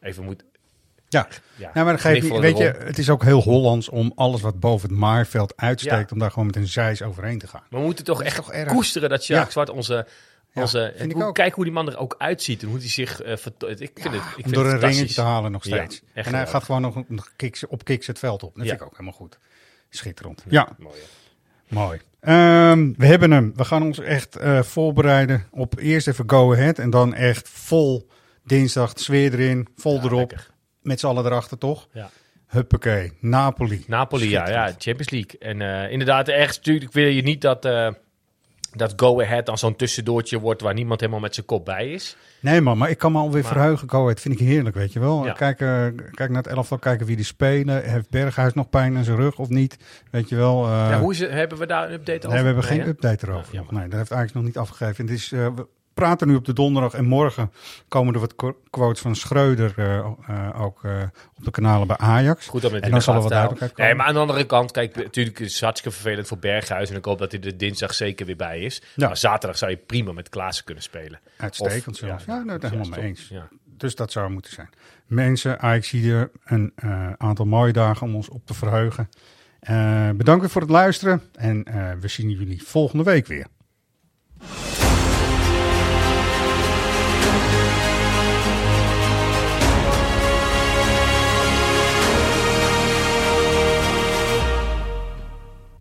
even moet... Ja, Ja, ja maar geeft niet. kniffelen Weet je, het is ook heel Hollands om alles wat boven het maarveld uitsteekt, Ja. om daar gewoon met een zeis overheen te gaan. Maar we moeten toch echt toch koesteren dat Jacques Ja. Zwart onze... Onze hoe- ook. Kijk hoe die man er ook uitziet en hoe hij zich uh, vertoont. Ik vind het, ik vind door het een ringetje te halen nog steeds. en hij gaat gewoon nog kiks, op kiks het veld op. Dat vind ik ook helemaal goed. Schitterend. Ja, Mooi. mooi. Ehm, we hebben hem. We gaan ons echt eh, voorbereiden op eerst even go ahead. En dan echt vol dinsdag, sfeer erin, vol erop. lekker. Met z'n allen erachter, toch? Ja. Huppakee. Napoli. Napoli, ja, ja. Champions League. En eh, inderdaad, ergens natuurlijk wil je niet dat, eh, dat go ahead dan zo'n tussendoortje wordt waar niemand helemaal met zijn kop bij is. Nee man, maar ik kan me alweer Maar- verheugen. Go ahead vind ik heerlijk, weet je wel. Ja. Kijk, eh, kijk naar het elftal, kijken wie die spelen. Heeft Berghuis nog pijn in zijn rug of niet? Weet je wel. ja, hoe is het, hebben we daar een update over? Nee, we hebben geen hè? update erover. Nog. nee, dat heeft eigenlijk nog niet afgegeven. Het is, praten nu op de donderdag en morgen komen er wat qu- quotes van Schreuder eh, eh, ook eh, op de kanalen bij Ajax. Goed om het en dan zal er wat duidelijkheid komen. Nee, maar aan de andere kant, kijk, natuurlijk is het hartstikke vervelend voor Berghuis. En ik hoop dat hij er dinsdag zeker weer bij is. Ja. Maar zaterdag zou je prima met Klaassen kunnen spelen. Uitstekend Of- zelfs. ja, Ja, daar helemaal mee eens. Ja. Dus dat zou moeten zijn. Mensen, Ajax zie er een aantal mooie dagen om ons op te verheugen. Eh, bedankt weer voor het luisteren en we zien jullie volgende week weer.